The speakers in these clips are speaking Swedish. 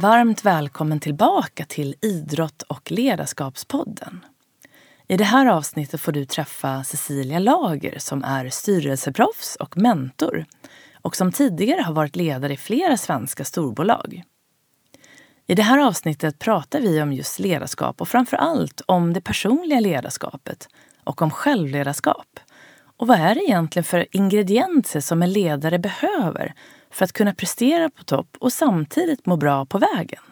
Varmt välkommen tillbaka till Idrott och ledarskapspodden. I det här avsnittet får du träffa Cecilia Lager som är styrelseproffs och mentor och som tidigare har varit ledare i flera svenska storbolag. I det här avsnittet pratar vi om just ledarskap och framför allt om det personliga ledarskapet och om självledarskap. Och vad är det egentligen för ingredienser som en ledare behöver för att kunna prestera på topp och samtidigt må bra på vägen?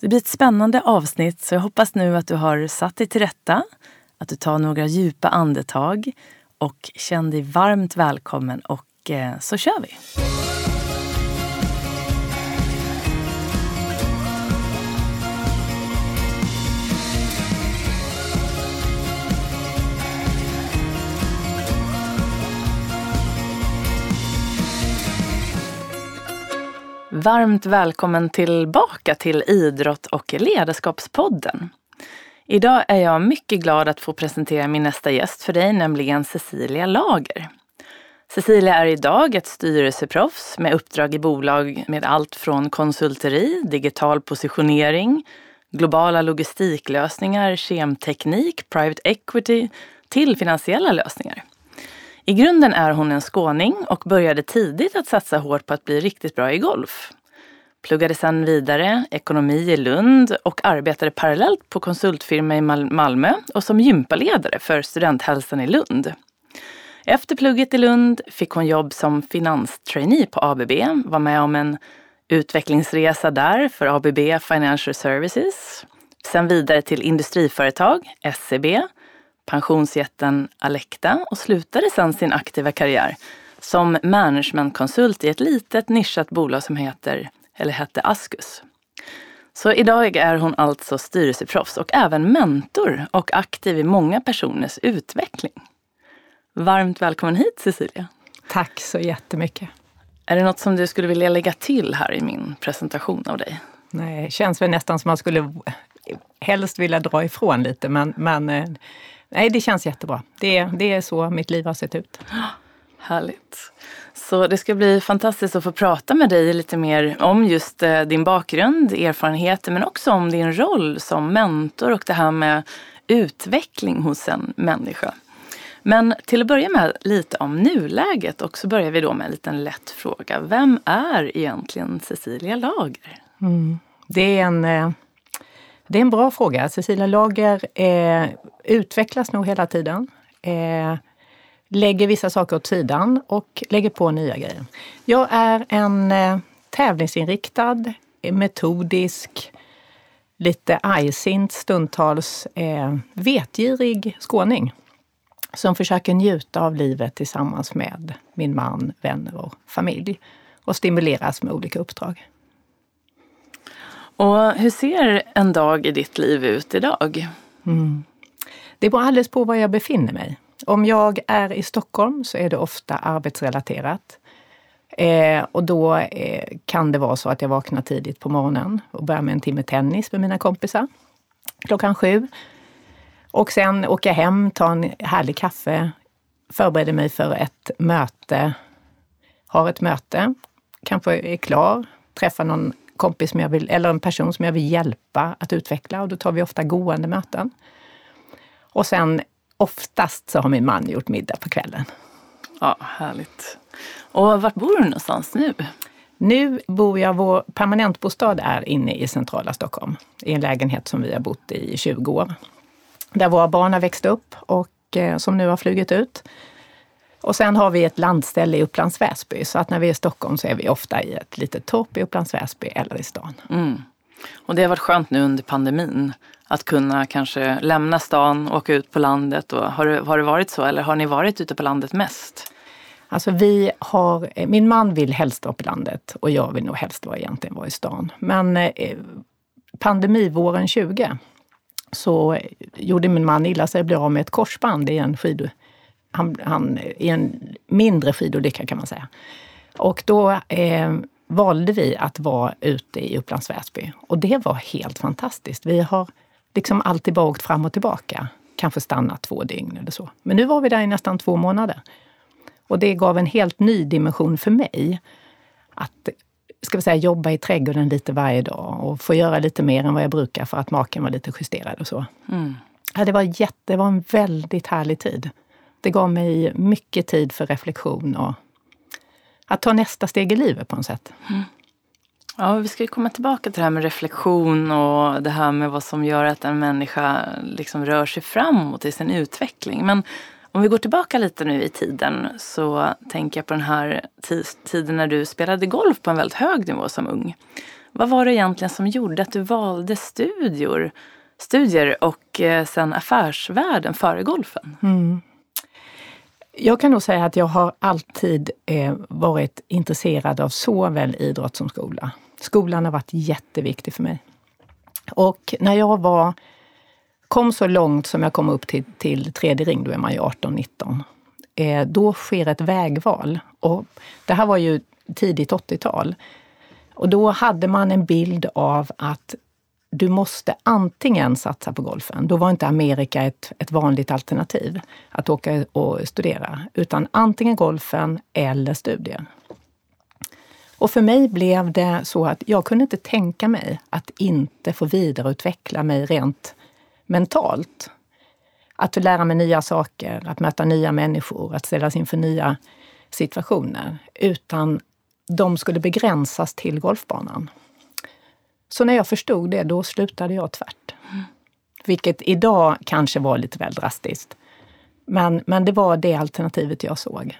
Det blir ett spännande avsnitt så jag hoppas nu att du har satt dig till rätta, att du tar några djupa andetag och känn dig varmt välkommen och eh, så kör vi! Varmt välkommen tillbaka till Idrott och ledarskapspodden. Idag är jag mycket glad att få presentera min nästa gäst för dig, nämligen Cecilia Lager. Cecilia är idag ett styrelseproffs med uppdrag i bolag med allt från konsulteri, digital positionering, globala logistiklösningar, kemteknik, private equity till finansiella lösningar. I grunden är hon en skåning och började tidigt att satsa hårt på att bli riktigt bra i golf. Pluggade sedan vidare ekonomi i Lund och arbetade parallellt på konsultfirma i Malmö och som gympaledare för studenthälsan i Lund. Efter plugget i Lund fick hon jobb som finanstrainee på ABB, var med om en utvecklingsresa där för ABB Financial Services. Sen vidare till industriföretag, SCB, pensionsjätten Alecta och slutade sedan sin aktiva karriär som managementkonsult i ett litet nischat bolag som heter, eller hette Askus. Så idag är hon alltså styrelseproffs och även mentor och aktiv i många personers utveckling. Varmt välkommen hit Cecilia. Tack så jättemycket. Är det något som du skulle vilja lägga till här i min presentation av dig? Nej, det känns väl nästan som man skulle helst vilja dra ifrån lite men, men eh, nej, det känns jättebra. Det, det är så mitt liv har sett ut. Härligt. Så det ska bli fantastiskt att få prata med dig lite mer om just eh, din bakgrund, erfarenheter men också om din roll som mentor och det här med utveckling hos en människa. Men till att börja med lite om nuläget och så börjar vi då med en liten lätt fråga. Vem är egentligen Cecilia Lager? Mm. Det, är en, eh, det är en bra fråga. Cecilia Lager eh, utvecklas nog hela tiden. Eh, lägger vissa saker åt sidan och lägger på nya grejer. Jag är en eh, tävlingsinriktad, eh, metodisk, lite argsint stundtals eh, vetgirig skåning som försöker njuta av livet tillsammans med min man, vänner och familj och stimuleras med olika uppdrag. Och hur ser en dag i ditt liv ut idag? Mm. Det beror alldeles på var jag befinner mig. Om jag är i Stockholm så är det ofta arbetsrelaterat. Eh, och då eh, kan det vara så att jag vaknar tidigt på morgonen och börjar med en timme tennis med mina kompisar klockan sju. Och sen åker jag hem, tar en härlig kaffe, förbereder mig för ett möte, har ett möte, kanske är klar, träffar någon kompis som jag vill, eller en person som jag vill hjälpa att utveckla och då tar vi ofta gående möten. Och sen oftast så har min man gjort middag på kvällen. Ja, härligt. Och vart bor du någonstans nu? Nu bor jag, vår permanentbostad är inne i centrala Stockholm, i en lägenhet som vi har bott i 20 år. Där våra barn har växt upp och eh, som nu har flugit ut. Och sen har vi ett landställe i Upplands Väsby, så att när vi är i Stockholm så är vi ofta i ett litet torp i Upplands Väsby eller i stan. Mm. Och det har varit skönt nu under pandemin att kunna kanske lämna stan, och åka ut på landet. Och har, det, har det varit så eller har ni varit ute på landet mest? Alltså vi har, min man vill helst vara på landet och jag vill nog helst vara, egentligen vara i stan. Men eh, pandemivåren 20 så gjorde min man illa sig och blev av med ett korsband i en skid... Han, han, i en mindre skidolycka kan man säga. Och då eh, valde vi att vara ute i Upplands Väsby. Och det var helt fantastiskt. Vi har liksom alltid bara åkt fram och tillbaka. Kanske stannat två dygn eller så. Men nu var vi där i nästan två månader. Och det gav en helt ny dimension för mig. Att ska vi säga, jobba i trädgården lite varje dag och få göra lite mer än vad jag brukar för att maken var lite justerad och så. Mm. Ja, det, var jätte, det var en väldigt härlig tid. Det gav mig mycket tid för reflektion och att ta nästa steg i livet på något sätt. Mm. Ja, vi ska komma tillbaka till det här med reflektion och det här med vad som gör att en människa liksom rör sig framåt i sin utveckling. Men om vi går tillbaka lite nu i tiden så tänker jag på den här tiden när du spelade golf på en väldigt hög nivå som ung. Vad var det egentligen som gjorde att du valde studier, studier och eh, sen affärsvärlden före golfen? Mm. Jag kan nog säga att jag har alltid eh, varit intresserad av såväl idrott som skola. Skolan har varit jätteviktig för mig. Och när jag var, kom så långt som jag kom upp till, till tredje ring, då är man ju 18-19, eh, då sker ett vägval. Och det här var ju tidigt 80-tal. Och då hade man en bild av att du måste antingen satsa på golfen. Då var inte Amerika ett, ett vanligt alternativ att åka och studera, utan antingen golfen eller studier. Och för mig blev det så att jag kunde inte tänka mig att inte få vidareutveckla mig rent mentalt. Att lära mig nya saker, att möta nya människor, att ställas inför nya situationer. Utan de skulle begränsas till golfbanan. Så när jag förstod det, då slutade jag tvärt. Vilket idag kanske var lite väl drastiskt. Men, men det var det alternativet jag såg.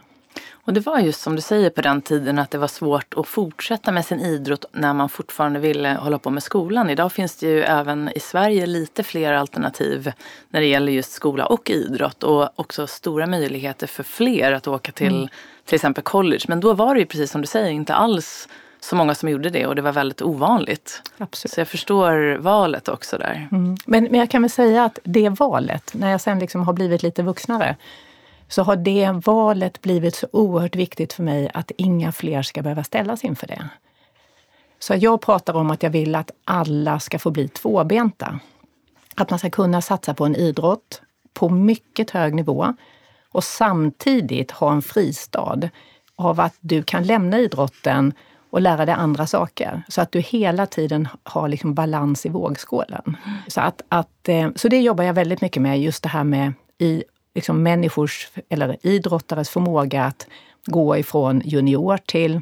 Och det var just som du säger på den tiden att det var svårt att fortsätta med sin idrott när man fortfarande ville hålla på med skolan. Idag finns det ju även i Sverige lite fler alternativ när det gäller just skola och idrott och också stora möjligheter för fler att åka till mm. till exempel college. Men då var det ju precis som du säger inte alls så många som gjorde det och det var väldigt ovanligt. Absolut. Så jag förstår valet också där. Mm. Men, men jag kan väl säga att det valet, när jag sen liksom har blivit lite vuxnare, så har det valet blivit så oerhört viktigt för mig att inga fler ska behöva ställas inför det. Så jag pratar om att jag vill att alla ska få bli tvåbenta. Att man ska kunna satsa på en idrott på mycket hög nivå och samtidigt ha en fristad av att du kan lämna idrotten och lära dig andra saker. Så att du hela tiden har liksom balans i vågskålen. Mm. Så, att, att, eh, så det jobbar jag väldigt mycket med, just det här med i liksom människors eller idrottares förmåga att gå ifrån junior till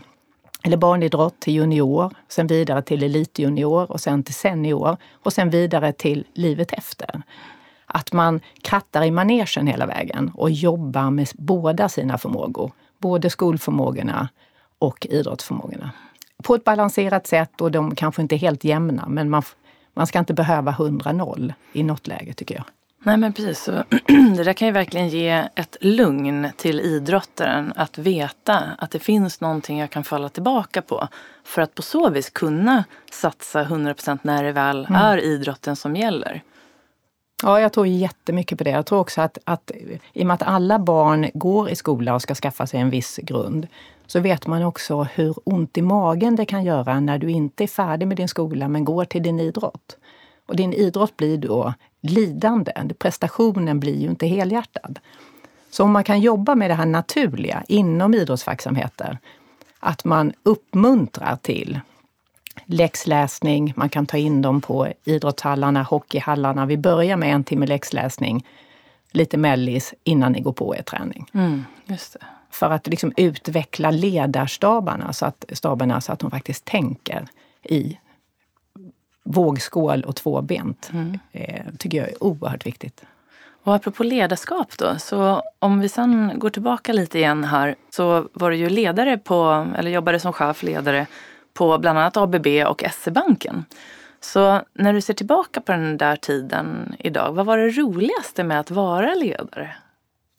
eller barnidrott till junior, sen vidare till elitjunior och sen till senior och sen vidare till livet efter. Att man krattar i manegen hela vägen och jobbar med båda sina förmågor. Både skolförmågorna och idrottsförmågorna. På ett balanserat sätt och de kanske inte är helt jämna men man, man ska inte behöva 100-0 i något läge tycker jag. Nej men precis. Så, det där kan ju verkligen ge ett lugn till idrottaren att veta att det finns någonting jag kan falla tillbaka på. För att på så vis kunna satsa 100% när det väl mm. är idrotten som gäller. Ja, jag tror jättemycket på det. Jag tror också att, att i och med att alla barn går i skola och ska skaffa sig en viss grund, så vet man också hur ont i magen det kan göra när du inte är färdig med din skola men går till din idrott. Och din idrott blir då lidande. Prestationen blir ju inte helhjärtad. Så om man kan jobba med det här naturliga inom idrottsverksamheter, att man uppmuntrar till läxläsning, man kan ta in dem på idrottshallarna, hockeyhallarna. Vi börjar med en timme läxläsning, lite mellis innan ni går på er träning. Mm, för att liksom utveckla ledarstabarna så att, staberna så att de faktiskt tänker i vågskål och tvåbent. Mm. Eh, tycker jag är oerhört viktigt. Och apropå ledarskap då, så om vi sen går tillbaka lite igen här så var du ju ledare på, eller jobbade som chefledare på bland annat ABB och SE-banken. Så när du ser tillbaka på den där tiden idag, vad var det roligaste med att vara ledare?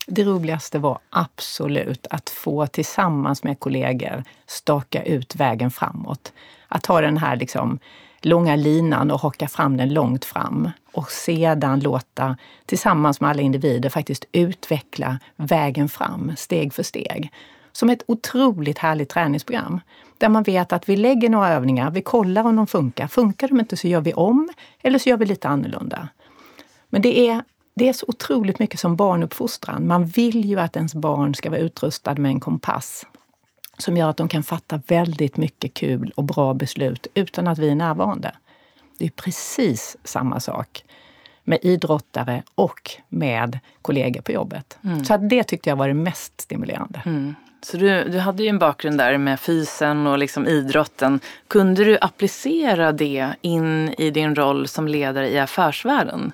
Det roligaste var absolut att få tillsammans med kollegor staka ut vägen framåt. Att ha den här liksom långa linan och hocka fram den långt fram och sedan låta, tillsammans med alla individer, faktiskt utveckla vägen fram steg för steg. Som ett otroligt härligt träningsprogram. Där man vet att vi lägger några övningar, vi kollar om de funkar. Funkar de inte så gör vi om, eller så gör vi lite annorlunda. Men det är, det är så otroligt mycket som barnuppfostran. Man vill ju att ens barn ska vara utrustad med en kompass som gör att de kan fatta väldigt mycket kul och bra beslut utan att vi är närvarande. Det är precis samma sak med idrottare och med kollegor på jobbet. Mm. Så det tyckte jag var det mest stimulerande. Mm. Så du, du hade ju en bakgrund där med fysen och liksom idrotten. Kunde du applicera det in i din roll som ledare i affärsvärlden?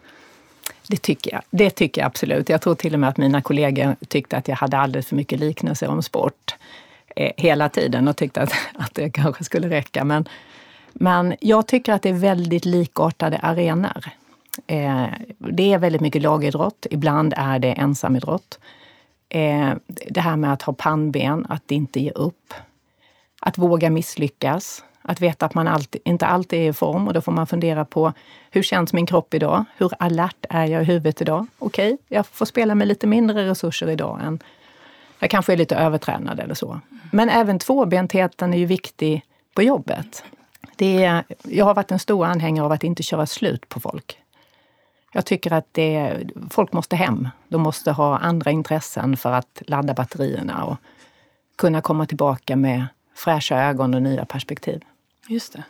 Det tycker jag. Det tycker jag absolut. Jag tror till och med att mina kollegor tyckte att jag hade alldeles för mycket liknelser om sport eh, hela tiden och tyckte att, att det kanske skulle räcka. Men, men jag tycker att det är väldigt likartade arenor. Eh, det är väldigt mycket lagidrott. Ibland är det ensamidrott. Eh, det här med att ha pannben, att inte ge upp. Att våga misslyckas. Att veta att man alltid, inte alltid är i form och då får man fundera på hur känns min kropp idag? Hur alert är jag i huvudet idag? Okej, okay, jag får spela med lite mindre resurser idag än jag kanske är lite övertränad eller så. Men även tvåbentheten är ju viktig på jobbet. Det är, jag har varit en stor anhängare av att inte köra slut på folk. Jag tycker att det, folk måste hem. De måste ha andra intressen för att ladda batterierna och kunna komma tillbaka med fräscha ögon och nya perspektiv. Just det.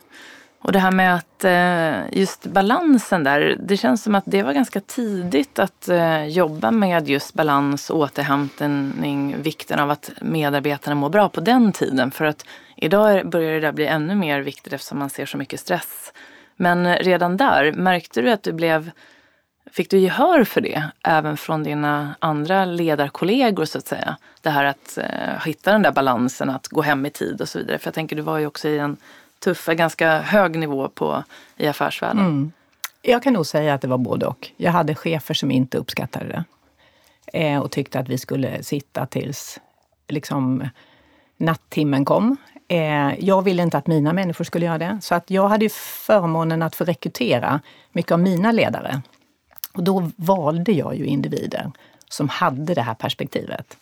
Och det här med att eh, just balansen där, det känns som att det var ganska tidigt att eh, jobba med just balans, återhämtning, vikten av att medarbetarna mår bra på den tiden. För att idag börjar det där bli ännu mer viktigt eftersom man ser så mycket stress. Men redan där, märkte du att du blev Fick du gehör för det även från dina andra ledarkollegor så att säga? Det här att eh, hitta den där balansen, att gå hem i tid och så vidare. För jag tänker du var ju också i en tuffa, ganska hög nivå på, i affärsvärlden. Mm. Jag kan nog säga att det var både och. Jag hade chefer som inte uppskattade det. Eh, och tyckte att vi skulle sitta tills liksom, nattimmen kom. Eh, jag ville inte att mina människor skulle göra det. Så att jag hade förmånen att få rekrytera mycket av mina ledare. Och då valde jag ju individer som hade det här perspektivet.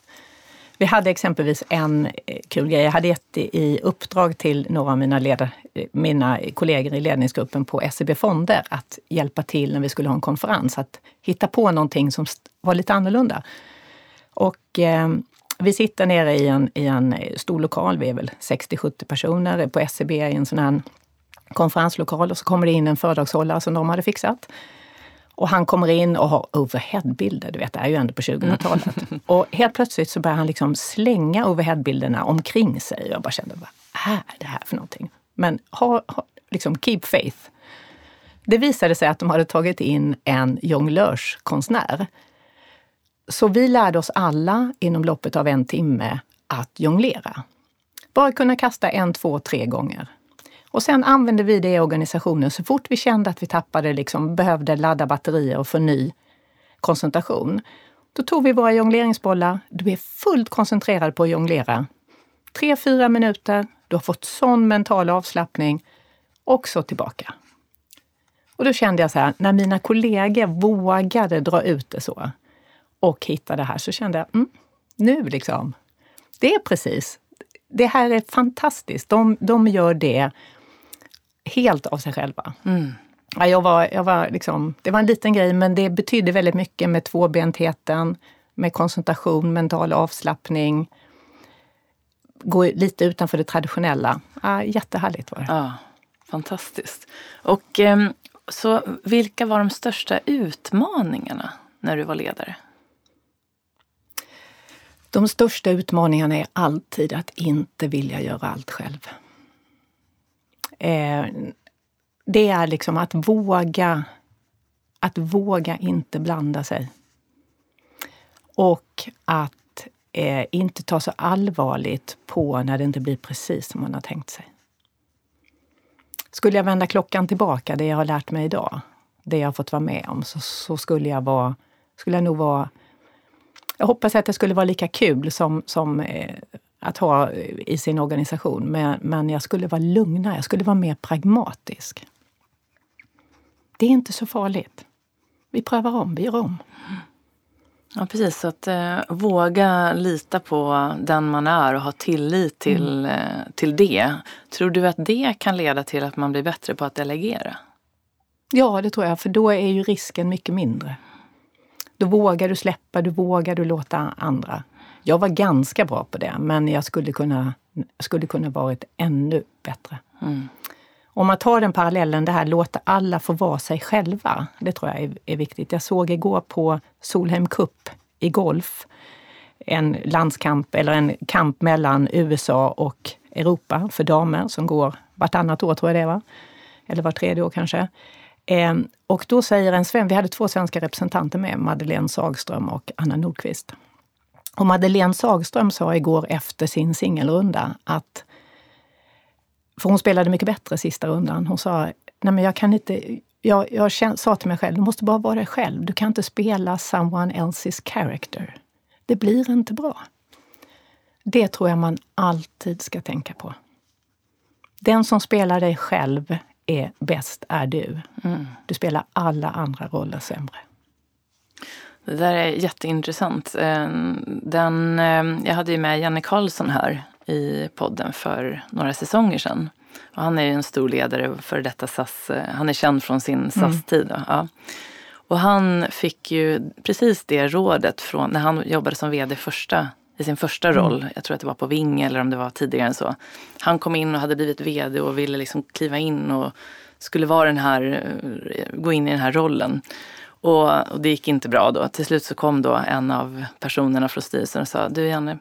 Vi hade exempelvis en eh, kul grej. Jag hade gett i uppdrag till några av mina, ledare, eh, mina kollegor i ledningsgruppen på SEB Fonder att hjälpa till när vi skulle ha en konferens, att hitta på någonting som var lite annorlunda. Och eh, vi sitter nere i en, i en eh, stor lokal, vi är väl 60-70 personer på SEB i en sån här konferenslokal och så kommer det in en föredragshållare som de hade fixat. Och han kommer in och har overheadbilder, du vet, det är ju ändå på 2000-talet. Mm. Och helt plötsligt så börjar han liksom slänga overheadbilderna omkring sig. Jag bara kände, vad är det här för någonting? Men ha, ha, liksom keep faith. Det visade sig att de hade tagit in en jonglörskonstnär. Så vi lärde oss alla inom loppet av en timme att jonglera. Bara kunna kasta en, två, tre gånger. Och sen använde vi det i organisationen så fort vi kände att vi tappade, liksom, behövde ladda batterier och få ny koncentration. Då tog vi våra jongleringsbollar. Du är fullt koncentrerad på att jonglera. Tre, fyra minuter. Du har fått sån mental avslappning. Och så tillbaka. Och då kände jag så här, när mina kollegor vågade dra ut det så och hitta det här så kände jag, mm, nu liksom. Det är precis. Det här är fantastiskt. De, de gör det helt av sig själva. Mm. Ja, jag var, jag var liksom, det var en liten grej men det betydde väldigt mycket med tvåbentheten, med koncentration, mental avslappning. Gå lite utanför det traditionella. Ja, jättehärligt var det. Ja, fantastiskt. Och ehm, så vilka var de största utmaningarna när du var ledare? De största utmaningarna är alltid att inte vilja göra allt själv. Eh, det är liksom att våga, att våga inte blanda sig. Och att eh, inte ta så allvarligt på när det inte blir precis som man har tänkt sig. Skulle jag vända klockan tillbaka, det jag har lärt mig idag, det jag har fått vara med om, så, så skulle jag vara, skulle jag nog vara jag hoppas att det skulle vara lika kul som, som eh, att ha i sin organisation. Men, men jag skulle vara lugnare, jag skulle vara mer pragmatisk. Det är inte så farligt. Vi prövar om, vi gör om. Ja precis, så att eh, våga lita på den man är och ha tillit till, mm. eh, till det. Tror du att det kan leda till att man blir bättre på att delegera? Ja, det tror jag, för då är ju risken mycket mindre. Då vågar du släppa, du vågar du låta andra Jag var ganska bra på det, men jag skulle kunna, skulle kunna varit ännu bättre. Mm. Om man tar den parallellen, det här låta alla få vara sig själva. Det tror jag är, är viktigt. Jag såg igår på Solheim Cup i golf en landskamp eller en kamp mellan USA och Europa för damer som går vartannat år, tror jag det var. Eller var tredje år kanske. Eh, och då säger en svensk, vi hade två svenska representanter med, Madeleine Sagström och Anna Nordqvist. Och Madeleine Sagström sa igår efter sin singelrunda att, för hon spelade mycket bättre sista rundan, hon sa, nej men jag kan inte, jag, jag sa till mig själv, du måste bara vara dig själv. Du kan inte spela someone else's character. Det blir inte bra. Det tror jag man alltid ska tänka på. Den som spelar dig själv är bäst är du. Mm. Du spelar alla andra roller sämre. Det där är jätteintressant. Eh, den, eh, jag hade ju med Janne Karlsson här i podden för några säsonger sedan. Och han är ju en stor ledare för detta SAS. Eh, han är känd från sin SAS-tid. Mm. Ja. Och han fick ju precis det rådet från när han jobbade som vd första, i sin första mm. roll. Jag tror att det var på Ving eller om det var tidigare än så. Han kom in och hade blivit vd och ville liksom kliva in och skulle vara den här, gå in i den här rollen. Och, och, det gick inte bra då. Till slut så kom då en av personerna från styrelsen och sa, du Janne,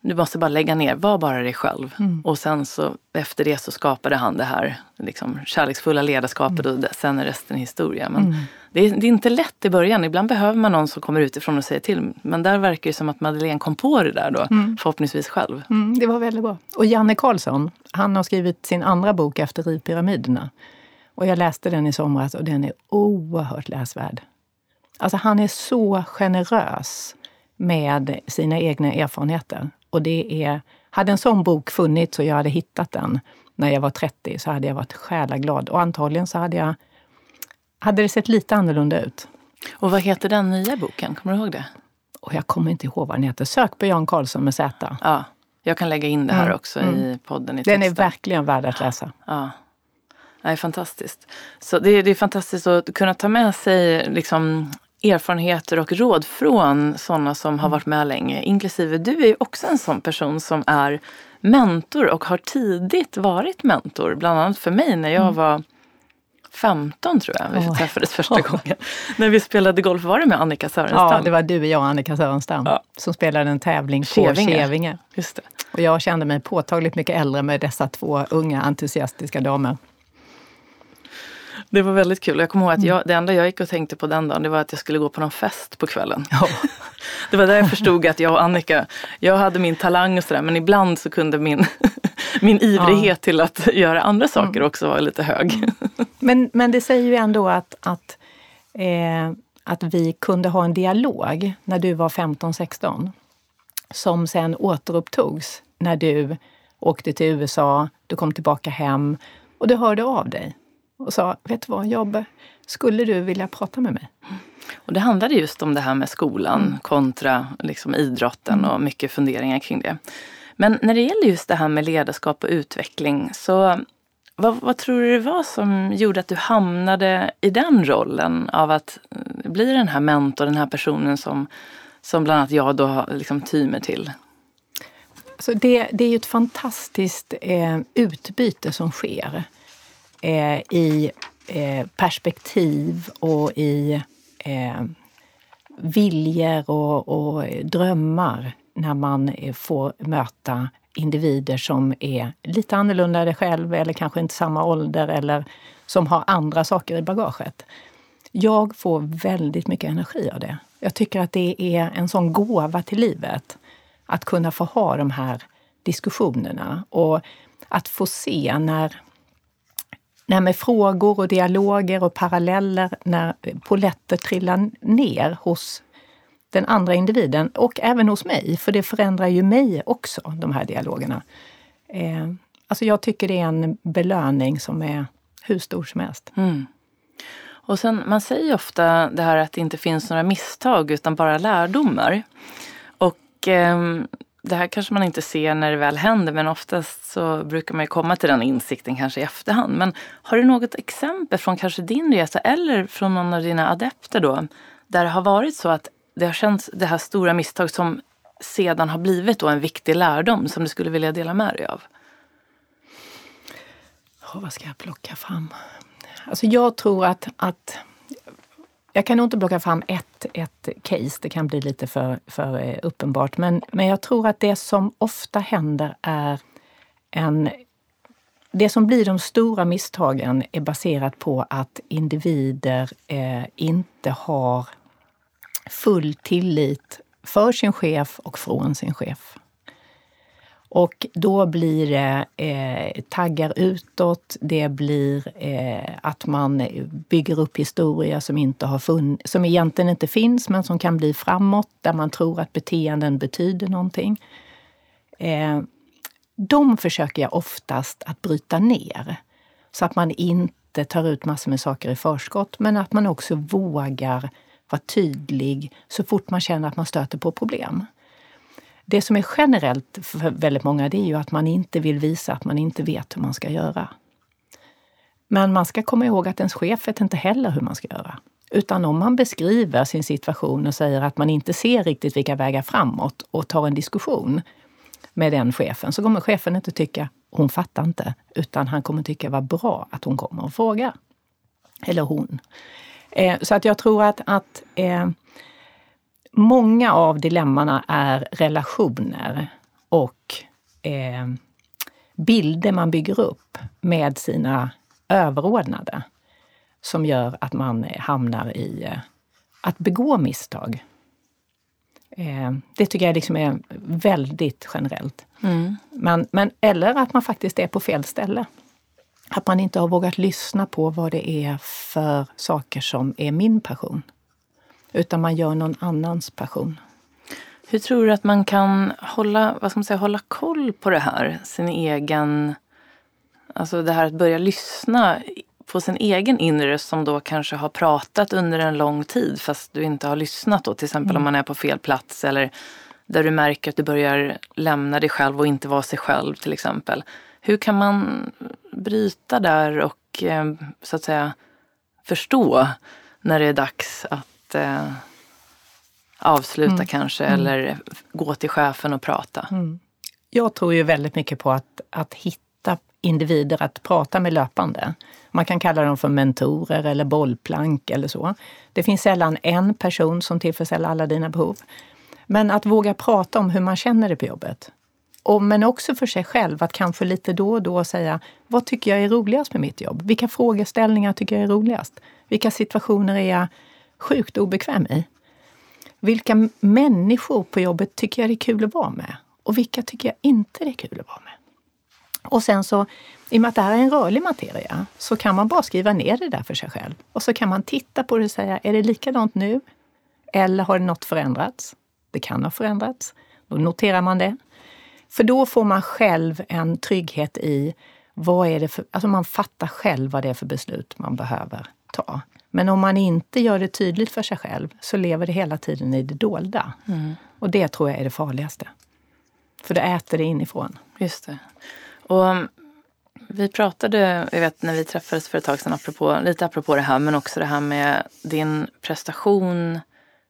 du måste bara lägga ner, var bara dig själv. Mm. Och sen så efter det så skapade han det här liksom, kärleksfulla ledarskapet mm. och sen är resten historia. Men mm. det, är, det, är, inte lätt i början. Ibland behöver man någon som kommer utifrån och säger till. Men där verkar det som att Madeleine kom på det där då, mm. förhoppningsvis själv. Mm, det var väldigt bra. Och Janne Karlsson, han har skrivit sin andra bok efter Rivpyramiderna. Och jag läste den i somras och den är oerhört läsvärd. Alltså han är så generös med sina egna erfarenheter. Och det är, hade en sån bok funnits och jag hade hittat den när jag var 30 så hade jag varit själaglad. Och antagligen så hade jag hade det sett lite annorlunda ut. Och vad heter den nya boken? Kommer du ihåg det? Och jag kommer inte ihåg vad den heter. Sök på Jan Karlsson med Z. Ja, jag kan lägga in det här mm. också mm. i podden. I den är verkligen värd att läsa. Ja. Det är fantastiskt. Så det är, det är fantastiskt att kunna ta med sig liksom, erfarenheter och råd från sådana som har varit med länge. Inklusive du är ju också en sån person som är mentor och har tidigt varit mentor. Bland annat för mig när jag mm. var 15 tror jag vi oh. träffades första gången. När vi spelade golf, var det med Annika Sörenstam? Ja, det var du, jag och Annika Sörenstam ja. som spelade en tävling på Kevinge. Just det. Och jag kände mig påtagligt mycket äldre med dessa två unga entusiastiska damer. Det var väldigt kul. Jag kommer ihåg att jag, det enda jag gick och tänkte på den dagen det var att jag skulle gå på någon fest på kvällen. Ja. Det var där jag förstod att jag och Annika, jag hade min talang och sådär men ibland så kunde min, min ivrighet ja. till att göra andra saker mm. också vara lite hög. Men, men det säger ju ändå att, att, eh, att vi kunde ha en dialog när du var 15-16 som sen återupptogs när du åkte till USA, du kom tillbaka hem och du hörde av dig och sa, vet du vad, Jobbe, skulle du vilja prata med mig? Och det handlade just om det här med skolan mm. kontra liksom idrotten och mycket funderingar kring det. Men när det gäller just det här med ledarskap och utveckling, så vad, vad, tror du det var som gjorde att du hamnade i den rollen av att eh, bli den här mentorn, den här personen som, som bland annat jag då liksom tyr mig till? Så det, det är ju ett fantastiskt eh, utbyte som sker eh, i eh, perspektiv och i eh, viljor och, och, drömmar när man eh, får möta individer som är lite annorlunda än själv eller kanske inte samma ålder eller som har andra saker i bagaget. Jag får väldigt mycket energi av det. Jag tycker att det är en sån gåva till livet att kunna få ha de här diskussionerna och att få se när när med frågor och dialoger och paralleller, när poletter trillar ner hos den andra individen och även hos mig, för det förändrar ju mig också, de här dialogerna. Eh, alltså jag tycker det är en belöning som är hur stor som helst. Mm. Och sen, man säger ofta det här att det inte finns några misstag utan bara lärdomar. Och eh, det här kanske man inte ser när det väl händer men oftast så brukar man ju komma till den insikten kanske i efterhand. Men har du något exempel från kanske din resa eller från någon av dina adepter då där det har varit så att det har känts det här stora misstag som sedan har blivit då en viktig lärdom som du skulle vilja dela med dig av? Oh, vad ska jag plocka fram? Alltså jag tror att, att jag kan nog inte plocka fram ett, ett case, det kan bli lite för, för eh, uppenbart. Men, men jag tror att det som ofta händer är en... Det som blir de stora misstagen är baserat på att individer eh, inte har full tillit för sin chef och från sin chef. Och då blir det eh, taggar utåt, det blir eh, att man bygger upp historia som, inte har funn som egentligen inte finns men som kan bli framåt, där man tror att beteenden betyder någonting. Eh, de försöker jag oftast att bryta ner. Så att man inte tar ut massor med saker i förskott, men att man också vågar vara tydlig så fort man känner att man stöter på problem. Det som är generellt för väldigt många det är ju att man inte vill visa att man inte vet hur man ska göra. Men man ska komma ihåg att ens chef vet inte heller hur man ska göra. Utan om man beskriver sin situation och säger att man inte ser riktigt vilka vägar framåt och tar en diskussion med den chefen så kommer chefen inte tycka hon fattar inte, utan han kommer tycka vad bra att hon kommer och frågar. Eller hon. Eh, så att jag tror att, att eh, många av dilemmana är relationer och eh, bilder man bygger upp med sina överordnade som gör att man hamnar i eh, att begå misstag. Eh, det tycker jag liksom är väldigt generellt. Mm. Men, men, eller att man faktiskt är på fel ställe. Att man inte har vågat lyssna på vad det är för saker som är min passion utan man gör någon annans passion. Hur tror du att man kan hålla, vad ska man säga, hålla koll på det här? Sin egen... Alltså det här att börja lyssna på sin egen inre som då kanske har pratat under en lång tid fast du inte har lyssnat då. Till exempel mm. om man är på fel plats eller där du märker att du börjar lämna dig själv och inte vara sig själv till exempel. Hur kan man bryta där och eh, så att säga förstå när det är dags att att eh, avsluta mm. kanske mm. eller gå till chefen och prata? Mm. Jag tror ju väldigt mycket på att, att hitta individer att prata med löpande. Man kan kalla dem för mentorer eller bollplank eller så. Det finns sällan en person som tillfredsställer alla dina behov. Men att våga prata om hur man känner det på jobbet. Och, men också för sig själv, att kanske lite då och då säga vad tycker jag är roligast med mitt jobb? Vilka frågeställningar tycker jag är roligast? Vilka situationer är jag sjukt obekväm i. Vilka människor på jobbet tycker jag det är kul att vara med? Och vilka tycker jag inte det är kul att vara med? Och sen så, i och med att det här är en rörlig materia, så kan man bara skriva ner det där för sig själv. Och så kan man titta på det och säga, är det likadant nu? Eller har något förändrats? Det kan ha förändrats. Då noterar man det. För då får man själv en trygghet i vad är det för, alltså man fattar själv vad det är för beslut man behöver ta. Men om man inte gör det tydligt för sig själv så lever det hela tiden i det dolda. Mm. Och det tror jag är det farligaste. För det äter det inifrån. Just det. Och um, vi pratade, jag vet när vi träffades för ett tag sedan, apropå, lite apropå det här, men också det här med din prestation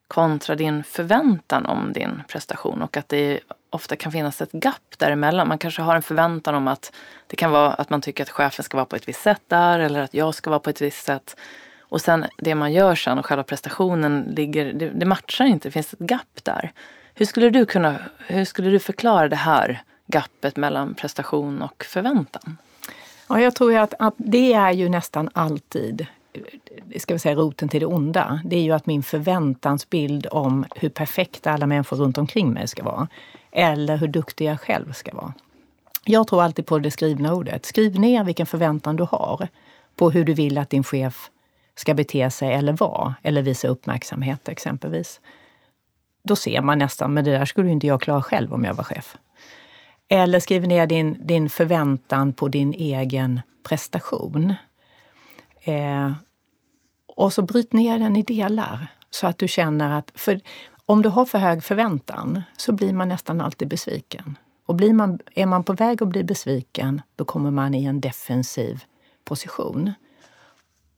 kontra din förväntan om din prestation och att det ofta kan finnas ett gap däremellan. Man kanske har en förväntan om att det kan vara att man tycker att chefen ska vara på ett visst sätt där eller att jag ska vara på ett visst sätt. Och sen det man gör sen och själva prestationen ligger, det, det matchar inte, det finns ett gap där. Hur skulle du kunna, hur skulle du förklara det här gapet mellan prestation och förväntan? Ja, jag tror att, att det är ju nästan alltid ska vi säga, roten till det onda. Det är ju att min förväntansbild om hur perfekta alla människor runt omkring mig ska vara. Eller hur duktig jag själv ska vara. Jag tror alltid på det skrivna ordet. Skriv ner vilken förväntan du har på hur du vill att din chef ska bete sig eller vara, eller visa uppmärksamhet exempelvis. Då ser man nästan, men det där skulle inte jag klara själv om jag var chef. Eller skriv ner din, din förväntan på din egen prestation. Eh, och så bryt ner den i delar så att du känner att... För om du har för hög förväntan så blir man nästan alltid besviken. Och blir man, är man på väg att bli besviken, då kommer man i en defensiv position.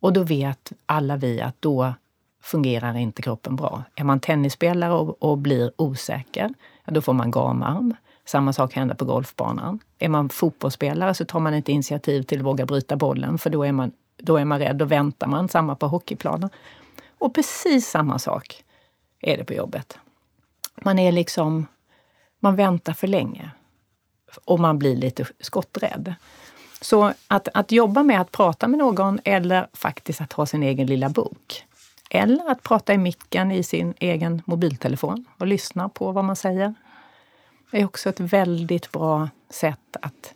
Och då vet alla vi att då fungerar inte kroppen bra. Är man tennisspelare och, och blir osäker, då får man gamarm. Samma sak händer på golfbanan. Är man fotbollsspelare så tar man inte initiativ till att våga bryta bollen för då är man, då är man rädd, och väntar man. Samma på hockeyplanen. Och precis samma sak är det på jobbet. Man är liksom, man väntar för länge och man blir lite skotträdd. Så att, att jobba med att prata med någon eller faktiskt att ha sin egen lilla bok. Eller att prata i micken i sin egen mobiltelefon och lyssna på vad man säger. Det är också ett väldigt bra sätt att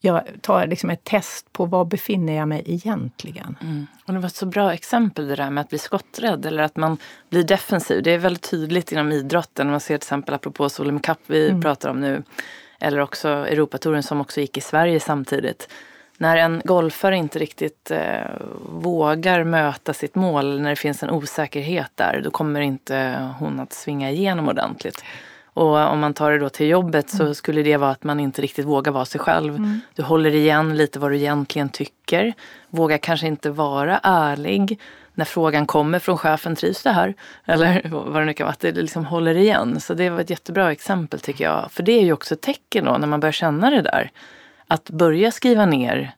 jag tar liksom ett test på var befinner jag mig egentligen. Mm. Och det var ett så bra exempel det där med att bli skotträdd eller att man blir defensiv. Det är väldigt tydligt inom idrotten. Man ser till exempel apropå Solheim Cup vi mm. pratar om nu. Eller också Europatouren som också gick i Sverige samtidigt. När en golfare inte riktigt eh, vågar möta sitt mål, när det finns en osäkerhet där, då kommer inte hon att svinga igenom ordentligt. Och om man tar det då till jobbet så mm. skulle det vara att man inte riktigt vågar vara sig själv. Mm. Du håller igen lite vad du egentligen tycker. Vågar kanske inte vara ärlig. När frågan kommer från chefen, trivs det här? Eller vad det nu kan vara, att det liksom håller igen. Så det var ett jättebra exempel tycker jag. För det är ju också ett tecken då när man börjar känna det där. Att börja skriva ner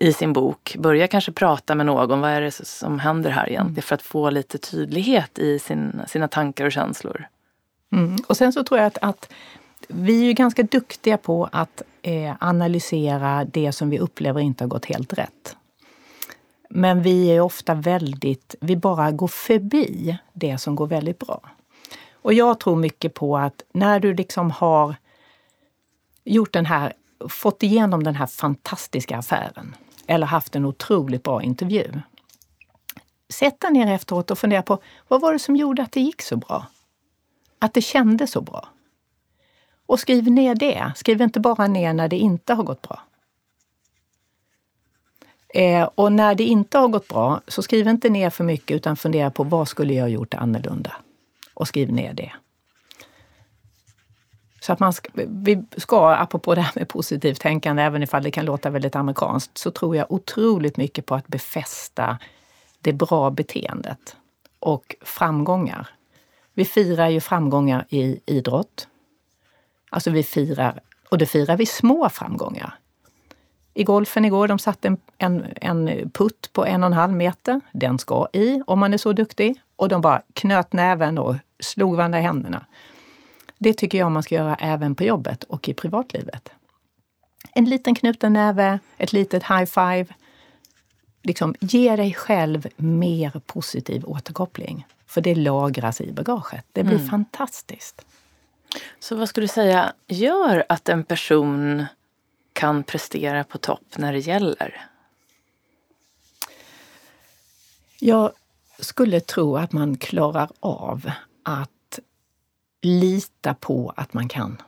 i sin bok, börja kanske prata med någon. Vad är det som händer här egentligen? Mm. För att få lite tydlighet i sin, sina tankar och känslor. Mm. Och sen så tror jag att, att vi är ganska duktiga på att eh, analysera det som vi upplever inte har gått helt rätt. Men vi är ofta väldigt, vi bara går förbi det som går väldigt bra. Och jag tror mycket på att när du liksom har gjort den här, fått igenom den här fantastiska affären eller haft en otroligt bra intervju. Sätt dig ner efteråt och fundera på vad var det som gjorde att det gick så bra? Att det kändes så bra. Och skriv ner det. Skriv inte bara ner när det inte har gått bra. Eh, och när det inte har gått bra, så skriv inte ner för mycket utan fundera på vad skulle jag gjort annorlunda? Och skriv ner det. Så att man ska, vi ska, apropå det här med positivt tänkande, även ifall det kan låta väldigt amerikanskt, så tror jag otroligt mycket på att befästa det bra beteendet och framgångar. Vi firar ju framgångar i idrott. Alltså vi firar, och det firar vi små framgångar. I golfen igår, de satte en, en, en putt på en och en halv meter. Den ska i, om man är så duktig. Och de bara knöt näven och slog varandra i händerna. Det tycker jag man ska göra även på jobbet och i privatlivet. En liten knuten näve, ett litet high five. Liksom, ge dig själv mer positiv återkoppling. För det lagras i bagaget. Det blir mm. fantastiskt. Så vad skulle du säga gör att en person kan prestera på topp när det gäller? Jag skulle tro att man klarar av att lita på att man kan.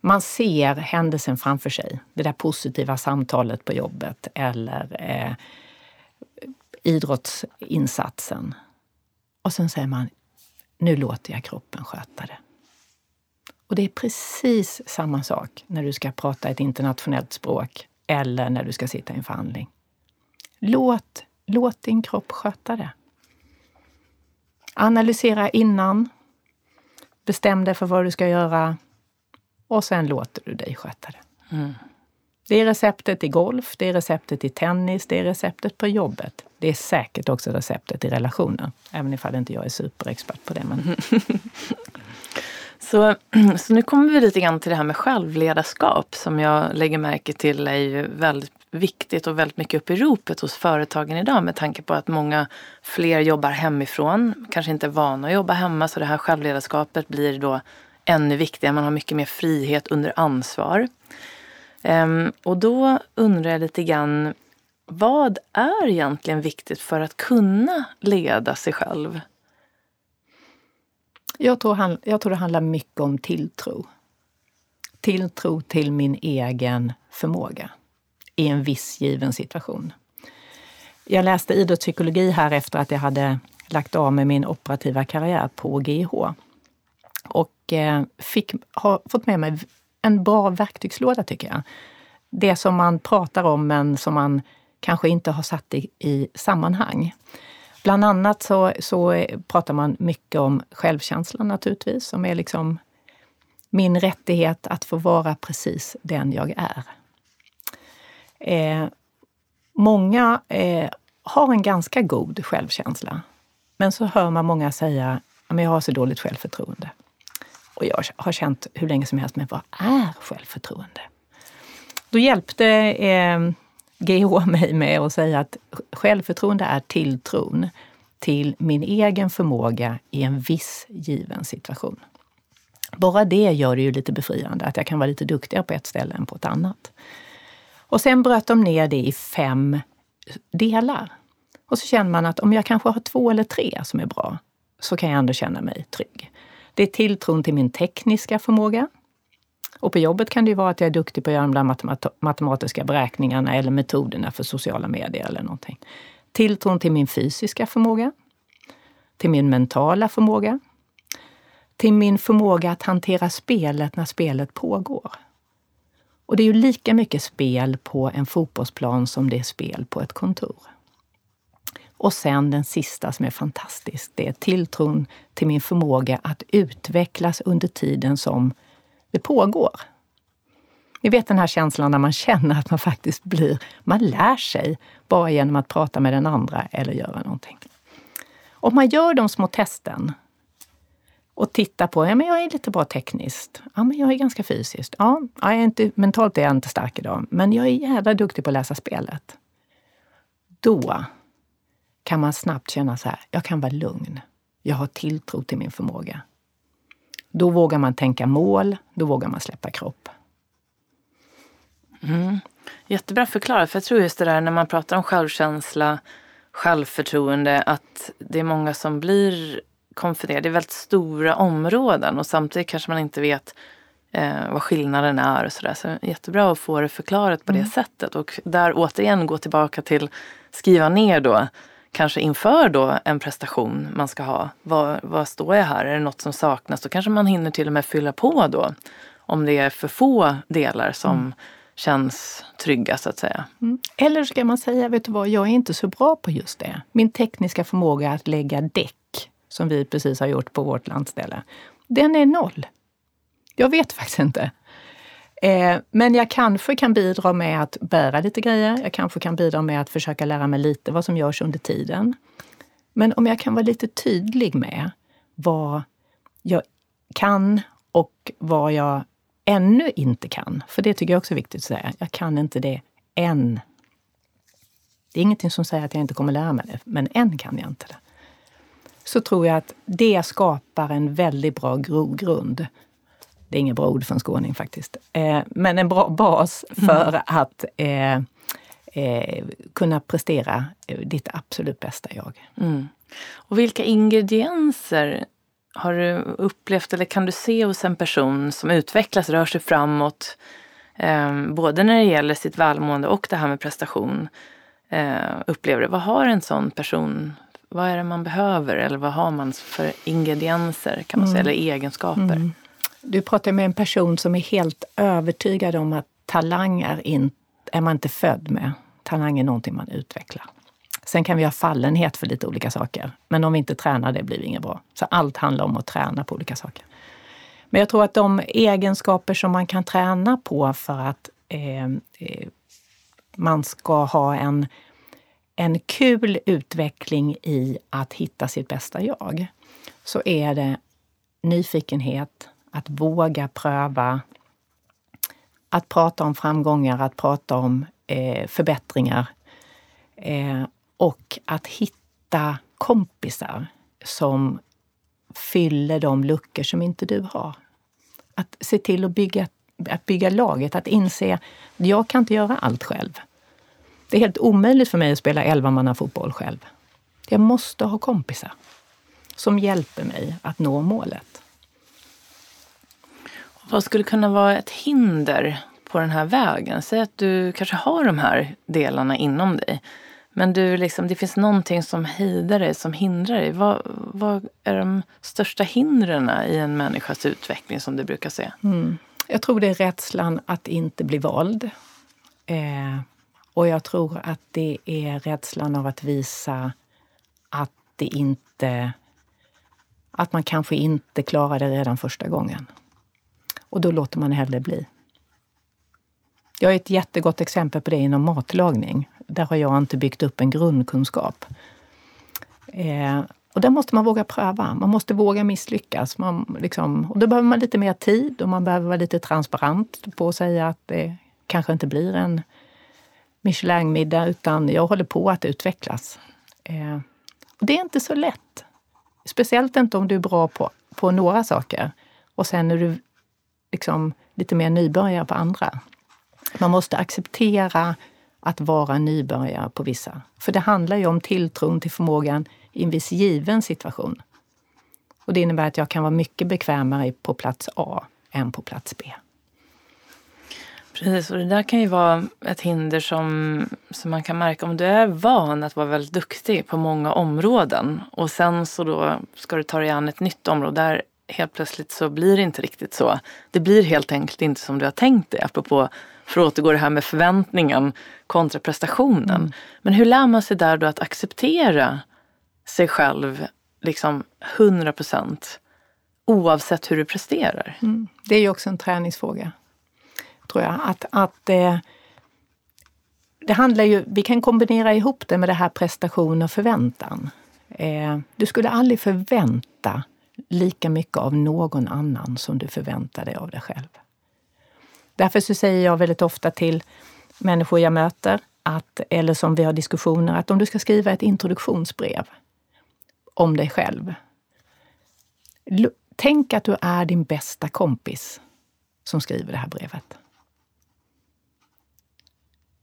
Man ser händelsen framför sig, det där positiva samtalet på jobbet eller eh, idrottsinsatsen. Och sen säger man, nu låter jag kroppen sköta det. Och det är precis samma sak när du ska prata ett internationellt språk eller när du ska sitta i en förhandling. Låt, låt din kropp sköta det. Analysera innan. Bestäm dig för vad du ska göra. Och sen låter du dig sköta det. Mm. Det är receptet i golf, det är receptet i tennis, det är receptet på jobbet. Det är säkert också receptet i relationen. Även ifall inte jag är superexpert på det. Men... så, så nu kommer vi lite grann till det här med självledarskap som jag lägger märke till är ju väldigt viktigt och väldigt mycket upp i ropet hos företagen idag med tanke på att många fler jobbar hemifrån, kanske inte är vana att jobba hemma så det här självledarskapet blir då ännu viktigare. Man har mycket mer frihet under ansvar. Um, och då undrar jag lite grann, vad är egentligen viktigt för att kunna leda sig själv? Jag tror, jag tror det handlar mycket om tilltro. Tilltro till min egen förmåga i en viss given situation. Jag läste idrottspsykologi här efter att jag hade lagt av med min operativa karriär på GH. Och eh, fick, har fått med mig en bra verktygslåda tycker jag. Det som man pratar om men som man kanske inte har satt i, i sammanhang. Bland annat så, så pratar man mycket om självkänslan naturligtvis, som är liksom min rättighet att få vara precis den jag är. Eh, många eh, har en ganska god självkänsla. Men så hör man många säga att jag har så dåligt självförtroende. Och jag har känt hur länge som helst, men vad är självförtroende? Då hjälpte eh, GH mig med att säga att självförtroende är tilltron till min egen förmåga i en viss given situation. Bara det gör det ju lite befriande, att jag kan vara lite duktigare på ett ställe än på ett annat. Och sen bröt de ner det i fem delar. Och så känner man att om jag kanske har två eller tre som är bra, så kan jag ändå känna mig trygg. Det är tilltron till min tekniska förmåga. Och på jobbet kan det ju vara att jag är duktig på att göra de där matematiska beräkningarna eller metoderna för sociala medier eller någonting. Tilltron till min fysiska förmåga. Till min mentala förmåga. Till min förmåga att hantera spelet när spelet pågår. Och det är ju lika mycket spel på en fotbollsplan som det är spel på ett kontor. Och sen den sista som är fantastisk, det är tilltron till min förmåga att utvecklas under tiden som det pågår. Ni vet den här känslan när man känner att man faktiskt blir, man lär sig bara genom att prata med den andra eller göra någonting. Om man gör de små testen och tittar på, ja men jag är lite bra tekniskt. Ja men jag är ganska fysiskt. Ja, jag är inte, mentalt är jag inte stark idag, men jag är jävla duktig på att läsa spelet. Då kan man snabbt känna så här, jag kan vara lugn. Jag har tilltro till min förmåga. Då vågar man tänka mål, då vågar man släppa kropp. Mm. Jättebra förklarat, för jag tror just det där när man pratar om självkänsla, självförtroende, att det är många som blir konfunderade. Det är väldigt stora områden och samtidigt kanske man inte vet eh, vad skillnaden är och sådär. Så jättebra att få det förklarat på mm. det sättet och där återigen gå tillbaka till skriva ner då kanske inför då en prestation man ska ha. Vad, vad står jag här? Är det något som saknas? Då kanske man hinner till och med fylla på då. Om det är för få delar som mm. känns trygga så att säga. Mm. Eller så kan man säga, vet du vad, jag är inte så bra på just det. Min tekniska förmåga att lägga däck, som vi precis har gjort på vårt landställe, den är noll. Jag vet faktiskt inte. Eh, men jag kanske kan bidra med att bära lite grejer. Jag kanske kan bidra med att försöka lära mig lite vad som görs under tiden. Men om jag kan vara lite tydlig med vad jag kan och vad jag ännu inte kan. För det tycker jag också är viktigt att säga. Jag kan inte det än. Det är ingenting som säger att jag inte kommer lära mig det, men än kan jag inte det. Så tror jag att det skapar en väldigt bra grogrund det är inget bra ord för en skåning faktiskt. Eh, men en bra bas för mm. att eh, eh, kunna prestera eh, ditt absolut bästa jag. Mm. Och vilka ingredienser har du upplevt eller kan du se hos en person som utvecklas, rör sig framåt, eh, både när det gäller sitt välmående och det här med prestation? Eh, upplever du, vad har en sån person, vad är det man behöver eller vad har man för ingredienser kan man säga, mm. eller egenskaper? Mm. Du pratar med en person som är helt övertygad om att talang är, in, är man inte född med. Talang är någonting man utvecklar. Sen kan vi ha fallenhet för lite olika saker. Men om vi inte tränar det blir det inget bra. Så allt handlar om att träna på olika saker. Men jag tror att de egenskaper som man kan träna på för att eh, eh, man ska ha en, en kul utveckling i att hitta sitt bästa jag, så är det nyfikenhet, att våga pröva, att prata om framgångar, att prata om eh, förbättringar eh, och att hitta kompisar som fyller de luckor som inte du har. Att se till att bygga, att bygga laget, att inse att jag kan inte göra allt själv. Det är helt omöjligt för mig att spela elvamannafotboll själv. Jag måste ha kompisar som hjälper mig att nå målet. Vad skulle kunna vara ett hinder på den här vägen? Säg att du kanske har de här delarna inom dig. Men du liksom, det finns någonting som hejdar dig, som hindrar dig. Vad, vad är de största hindren i en människas utveckling som du brukar se? Mm. Jag tror det är rädslan att inte bli vald. Eh, och jag tror att det är rädslan av att visa att det inte... Att man kanske inte klarar det redan första gången. Och då låter man hellre bli. Jag har ett jättegott exempel på det inom matlagning. Där har jag inte byggt upp en grundkunskap. Eh, och där måste man våga pröva. Man måste våga misslyckas. Man, liksom, och då behöver man lite mer tid och man behöver vara lite transparent på att säga att det kanske inte blir en Michelin-middag utan jag håller på att utvecklas. Eh, och det är inte så lätt. Speciellt inte om du är bra på, på några saker och sen är du liksom lite mer nybörjare på andra. Man måste acceptera att vara nybörjare på vissa. För det handlar ju om tilltron till förmågan i en viss given situation. Och det innebär att jag kan vara mycket bekvämare på plats A än på plats B. Precis, och det där kan ju vara ett hinder som, som man kan märka om du är van att vara väldigt duktig på många områden och sen så då ska du ta dig an ett nytt område där helt plötsligt så blir det inte riktigt så. Det blir helt enkelt inte som du har tänkt dig, apropå för att återgå det här med förväntningen kontra prestationen. Mm. Men hur lär man sig där då att acceptera sig själv liksom 100 procent oavsett hur du presterar? Mm. Det är ju också en träningsfråga, tror jag. Att, att eh, det handlar ju, vi kan kombinera ihop det med det här prestation och förväntan. Eh, du skulle aldrig förvänta lika mycket av någon annan som du förväntar dig av dig själv. Därför så säger jag väldigt ofta till människor jag möter, att, eller som vi har diskussioner, att om du ska skriva ett introduktionsbrev om dig själv. Tänk att du är din bästa kompis som skriver det här brevet.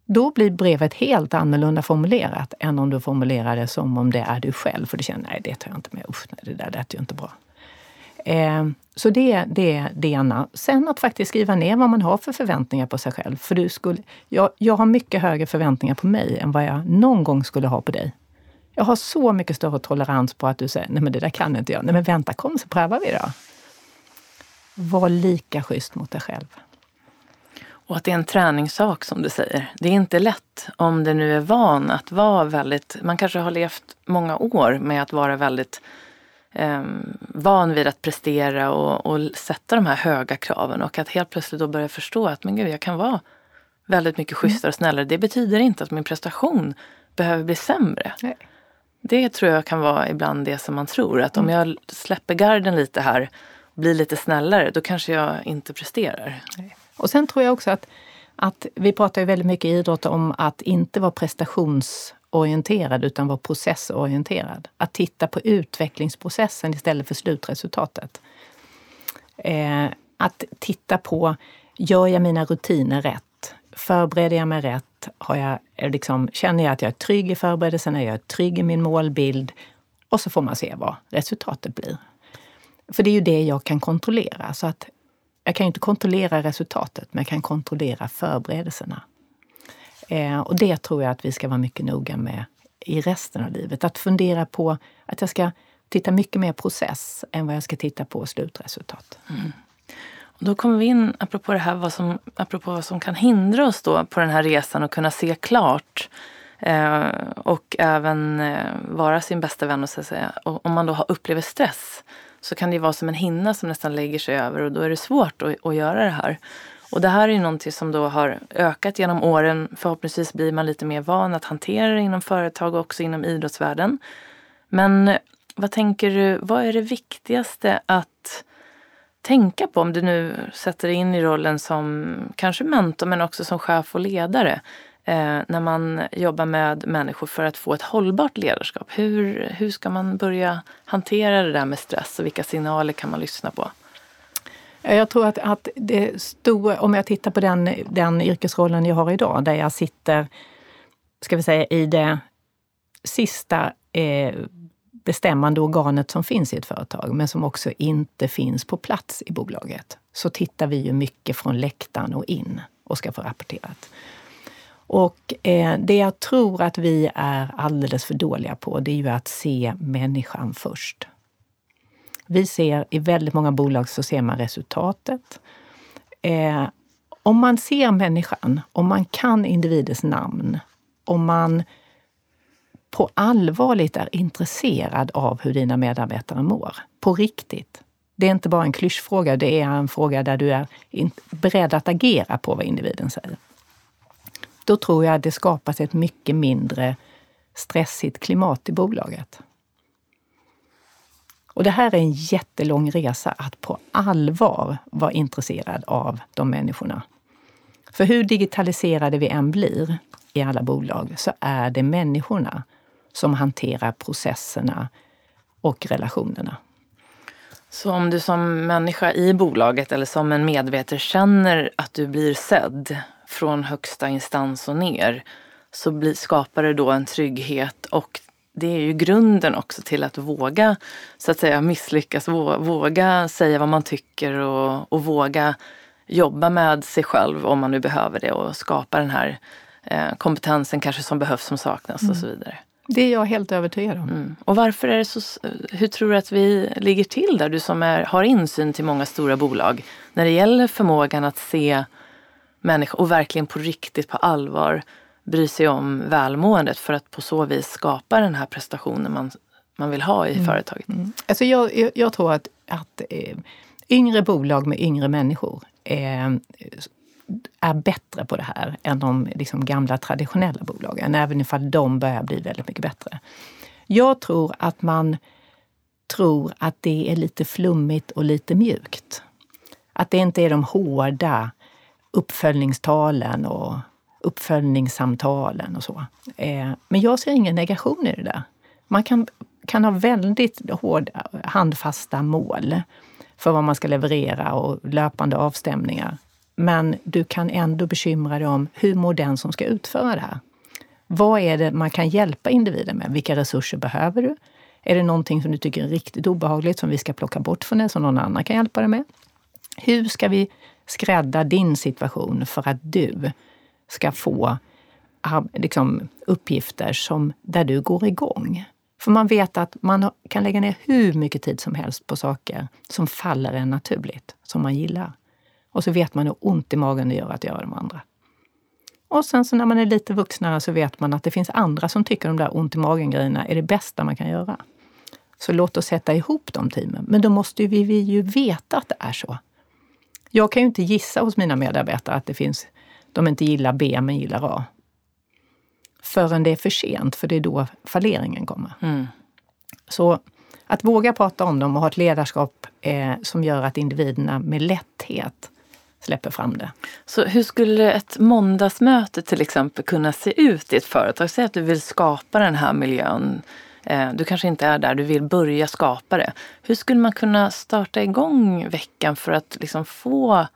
Då blir brevet helt annorlunda formulerat än om du formulerar det som om det är du själv. För du känner, nej det tar jag inte med. Usch, nej, det där lät ju inte bra. Eh, så det, det är det ena. Sen att faktiskt skriva ner vad man har för förväntningar på sig själv. För du skulle, jag, jag har mycket högre förväntningar på mig än vad jag någon gång skulle ha på dig. Jag har så mycket större tolerans på att du säger, nej men det där kan inte jag. Nej men vänta, kom så prövar vi då. Var lika schysst mot dig själv. Och att det är en träningssak som du säger. Det är inte lätt om det nu är van att vara väldigt, man kanske har levt många år med att vara väldigt eh, van vid att prestera och, och, sätta de här höga kraven och att helt plötsligt då börja förstå att men gud, jag kan vara väldigt mycket schysstare och snällare. Det betyder inte att min prestation behöver bli sämre. Nej. Det tror jag kan vara ibland det som man tror. Att om mm. jag släpper garden lite här och blir lite snällare, då kanske jag inte presterar. Och sen tror jag också att, att vi pratar ju väldigt mycket i idrott om att inte vara orienterad utan vara processorienterad. Att titta på utvecklingsprocessen istället för slutresultatet. Eh, att titta på, gör jag mina rutiner rätt? Förbereder jag mig rätt? Har jag, eh, liksom, känner jag att jag är trygg i förberedelsen? Är jag trygg i min målbild? Och så får man se vad resultatet blir. För det är ju det jag kan kontrollera. Så att jag kan ju inte kontrollera resultatet, men jag kan kontrollera förberedelserna. Eh, och det tror jag att vi ska vara mycket noga med i resten av livet. Att fundera på att jag ska titta mycket mer process än vad jag ska titta på slutresultat. Mm. Och då kommer vi in, apropå det här, vad som, apropå vad som kan hindra oss då på den här resan och kunna se klart. Eh, och även eh, vara sin bästa vän. så att säga. Och om man då upplever stress så kan det vara som en hinna som nästan lägger sig över och då är det svårt att, att göra det här. Och det här är ju någonting som då har ökat genom åren. Förhoppningsvis blir man lite mer van att hantera det inom företag och också inom idrottsvärlden. Men eh, vad tänker du, vad är det viktigaste att tänka på om du nu sätter dig in i rollen som kanske mentor men också som chef och ledare eh, när man jobbar med människor för att få ett hållbart ledarskap? Hur, hur ska man börja hantera det där med stress och vilka signaler kan man lyssna på? Jag tror att, att det stora, om jag tittar på den, den yrkesrollen jag har idag, där jag sitter, ska vi säga, i det sista eh, bestämmande organet som finns i ett företag, men som också inte finns på plats i bolaget, så tittar vi ju mycket från läktaren och in och ska få rapporterat. Och eh, det jag tror att vi är alldeles för dåliga på, det är ju att se människan först. Vi ser i väldigt många bolag så ser man resultatet. Eh, om man ser människan, om man kan individens namn, om man på allvarligt är intresserad av hur dina medarbetare mår. På riktigt. Det är inte bara en klyschfråga, det är en fråga där du är beredd att agera på vad individen säger. Då tror jag att det skapas ett mycket mindre stressigt klimat i bolaget. Och det här är en jättelång resa att på allvar vara intresserad av de människorna. För hur digitaliserade vi än blir i alla bolag så är det människorna som hanterar processerna och relationerna. Så om du som människa i bolaget eller som en medveten känner att du blir sedd från högsta instans och ner så skapar det då en trygghet och det är ju grunden också till att våga så att säga misslyckas, våga säga vad man tycker och, och våga jobba med sig själv om man nu behöver det och skapa den här eh, kompetensen kanske som behövs som saknas mm. och så vidare. Det är jag helt övertygad om. Mm. Och varför är det så, hur tror du att vi ligger till där? Du som är, har insyn till många stora bolag. När det gäller förmågan att se människor och verkligen på riktigt, på allvar bry sig om välmåendet för att på så vis skapa den här prestationen man, man vill ha i mm. företaget. Mm. Alltså jag, jag, jag, tror att, att eh, yngre bolag med yngre människor eh, är bättre på det här än de liksom gamla traditionella bolagen, även ifall de börjar bli väldigt mycket bättre. Jag tror att man tror att det är lite flummigt och lite mjukt. Att det inte är de hårda uppföljningstalen och uppföljningssamtalen och så. Eh, men jag ser ingen negation i det där. Man kan, kan ha väldigt hårda, handfasta mål för vad man ska leverera och löpande avstämningar. Men du kan ändå bekymra dig om hur mår den som ska utföra det här? Vad är det man kan hjälpa individen med? Vilka resurser behöver du? Är det någonting som du tycker är riktigt obehagligt som vi ska plocka bort från dig, som någon annan kan hjälpa dig med? Hur ska vi skrädda din situation för att du ska få liksom, uppgifter som, där du går igång? För man vet att man kan lägga ner hur mycket tid som helst på saker som faller en naturligt, som man gillar. Och så vet man hur ont i magen det gör att göra de andra. Och sen så när man är lite vuxnare så vet man att det finns andra som tycker de där ont i magen-grejerna är det bästa man kan göra. Så låt oss sätta ihop de teamen. Men då måste vi, vi ju veta att det är så. Jag kan ju inte gissa hos mina medarbetare att det finns, de inte gillar B men gillar A. Förrän det är för sent, för det är då falleringen kommer. Mm. Så att våga prata om dem och ha ett ledarskap eh, som gör att individerna med lätthet släpper fram det. Så hur skulle ett måndagsmöte till exempel kunna se ut i ett företag? Säg att du vill skapa den här miljön. Eh, du kanske inte är där, du vill börja skapa det. Hur skulle man kunna starta igång veckan för att liksom få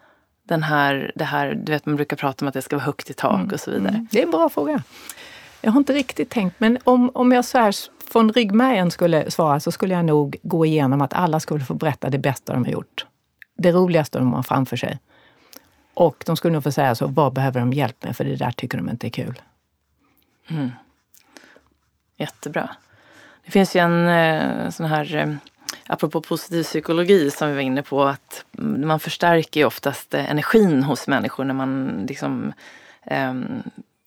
den här, det här, du vet man brukar prata om att det ska vara högt i tak mm. och så vidare. Mm. Det är en bra fråga. Jag har inte riktigt tänkt, men om, om jag så här från ryggmärgen skulle svara så skulle jag nog gå igenom att alla skulle få berätta det bästa de har gjort. Det roligaste de har framför sig. Och de skulle nog få säga så, vad behöver de hjälp med? För det där tycker de inte är kul. Mm. Jättebra. Det finns ju en eh, sån här, eh, apropå positiv psykologi som vi var inne på, att man förstärker ju oftast eh, energin hos människor när man liksom eh,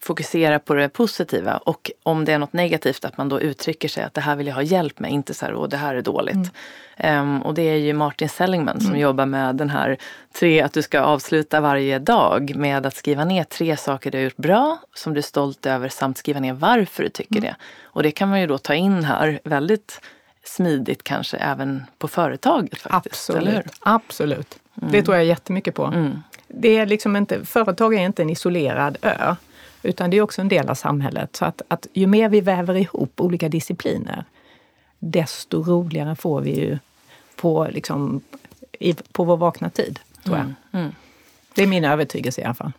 fokusera på det positiva och om det är något negativt att man då uttrycker sig att det här vill jag ha hjälp med, inte så här och det här är dåligt. Mm. Um, och det är ju Martin Seligman som mm. jobbar med den här tre, att du ska avsluta varje dag med att skriva ner tre saker du har gjort bra, som du är stolt över samt skriva ner varför du tycker mm. det. Och det kan man ju då ta in här väldigt smidigt kanske även på företaget. Faktiskt, Absolut. Absolut. Det mm. tror jag jättemycket på. Mm. Det är liksom inte, företag är inte en isolerad ö. Utan det är också en del av samhället. Så att, att ju mer vi väver ihop olika discipliner, desto roligare får vi ju på, liksom, i, på vår vakna tid, tror jag. Mm, mm. Det är min övertygelse i alla fall.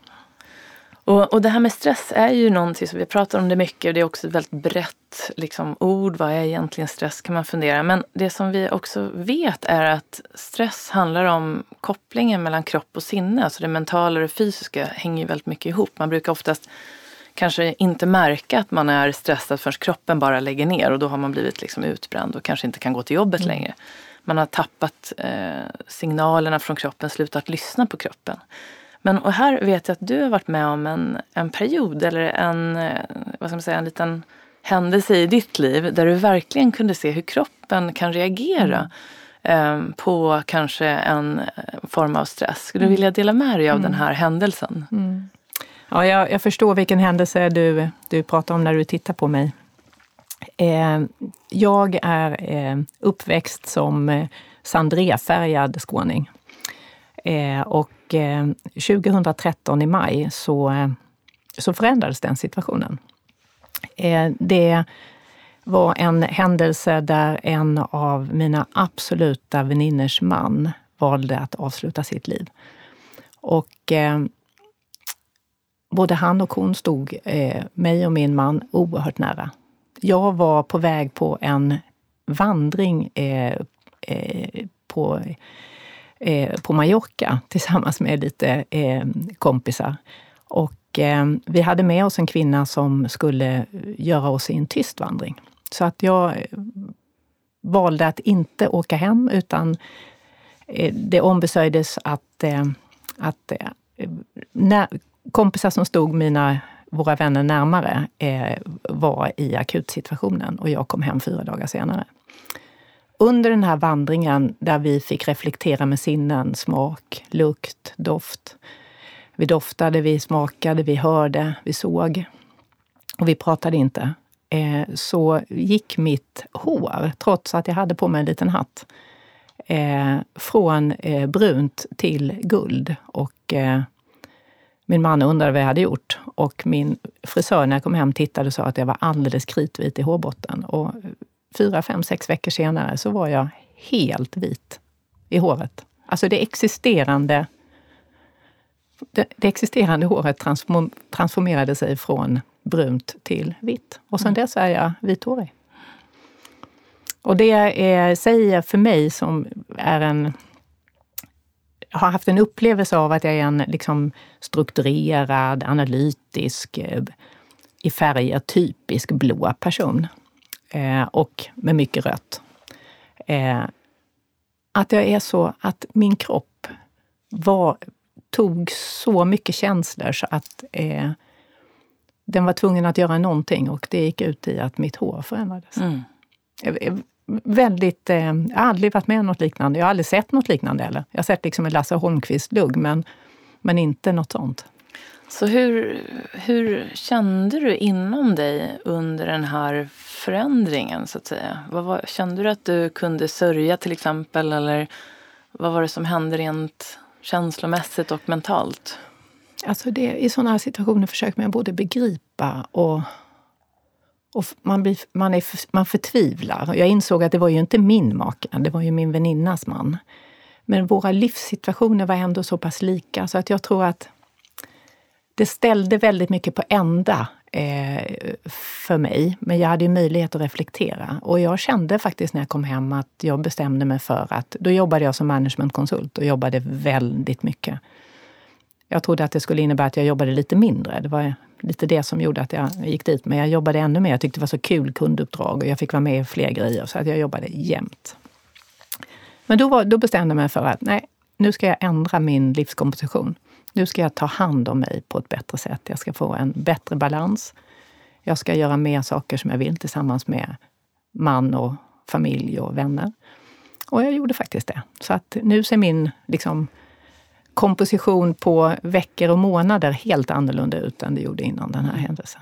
Och, och det här med stress är ju någonting som vi pratar om det mycket och det är också ett väldigt brett liksom, ord. Vad är egentligen stress kan man fundera. Men det som vi också vet är att stress handlar om kopplingen mellan kropp och sinne. Alltså det mentala och det fysiska hänger väldigt mycket ihop. Man brukar oftast kanske inte märka att man är stressad förrän kroppen bara lägger ner och då har man blivit liksom utbränd och kanske inte kan gå till jobbet mm. längre. Man har tappat eh, signalerna från kroppen, slutat lyssna på kroppen. Men och här vet jag att du har varit med om en, en period eller en, eh, vad ska man säga, en liten händelse i ditt liv där du verkligen kunde se hur kroppen kan reagera eh, på kanske en eh, form av stress. Skulle du mm. vilja dela med dig av den mm. här händelsen? Mm. Ja, jag, jag, förstår vilken händelse du, du pratar om när du tittar på mig. Eh, jag är eh, uppväxt som eh, sandréfärgad skåning. Eh, och eh, 2013 i maj så, eh, så förändrades den situationen. Eh, det var en händelse där en av mina absoluta väninnors man valde att avsluta sitt liv. Och både han och hon stod eh, mig och min man oerhört nära. Jag var på väg på en vandring eh, på, eh, på Mallorca tillsammans med lite eh, kompisar. Och eh, vi hade med oss en kvinna som skulle göra oss i en tyst vandring. Så att jag eh, valde att inte åka hem utan eh, det ombesörjdes att, eh, att när, kompisar som stod mina, våra vänner närmare eh, var i akutsituationen och jag kom hem fyra dagar senare. Under den här vandringen där vi fick reflektera med sinnen, smak, lukt, doft. Vi doftade, vi smakade, vi hörde, vi såg. Och vi pratade inte. Eh, så gick mitt hår, trots att jag hade på mig en liten hatt, eh, från eh, brunt till guld. Och min man undrade vad jag hade gjort och min frisör när jag kom hem tittade och sa att jag var alldeles kritvit i hårbotten. Och fyra, fem, sex veckor senare så var jag helt vit i håret. Alltså det existerande, det, det existerande håret transform, transformerade sig från brunt till vitt. Och sen mm. dess är jag vithårig. Och det är, säger för mig som är en har haft en upplevelse av att jag är en liksom, strukturerad, analytisk, eh, i färger typisk blå person. Eh, och med mycket rött. Eh, att jag är så att min kropp var, tog så mycket känslor så att eh, den var tvungen att göra någonting och det gick ut i att mitt hår förändrades. Mm. Väldigt... Eh, jag har aldrig varit med om något liknande. Jag har aldrig sett något liknande heller. Jag har sett liksom en Lasse Holmqvist-lugg, men, men inte något sånt. Så hur, hur kände du inom dig under den här förändringen, så att säga? Vad var, kände du att du kunde sörja till exempel, eller vad var det som hände rent känslomässigt och mentalt? Alltså det, I sådana här situationer försöker man både begripa och och man, blir, man, är, man förtvivlar. Jag insåg att det var ju inte min make, det var ju min väninnas man. Men våra livssituationer var ändå så pass lika så att jag tror att det ställde väldigt mycket på ända eh, för mig. Men jag hade ju möjlighet att reflektera. Och jag kände faktiskt när jag kom hem att jag bestämde mig för att... Då jobbade jag som managementkonsult och jobbade väldigt mycket. Jag trodde att det skulle innebära att jag jobbade lite mindre. Det var lite det som gjorde att jag gick dit. Men jag jobbade ännu mer. Jag tyckte det var så kul kunduppdrag och jag fick vara med i fler grejer. Så att jag jobbade jämt. Men då, var, då bestämde jag mig för att nej, nu ska jag ändra min livskomposition. Nu ska jag ta hand om mig på ett bättre sätt. Jag ska få en bättre balans. Jag ska göra mer saker som jag vill tillsammans med man och familj och vänner. Och jag gjorde faktiskt det. Så att nu ser min liksom, komposition på veckor och månader helt annorlunda ut än det gjorde innan den här händelsen.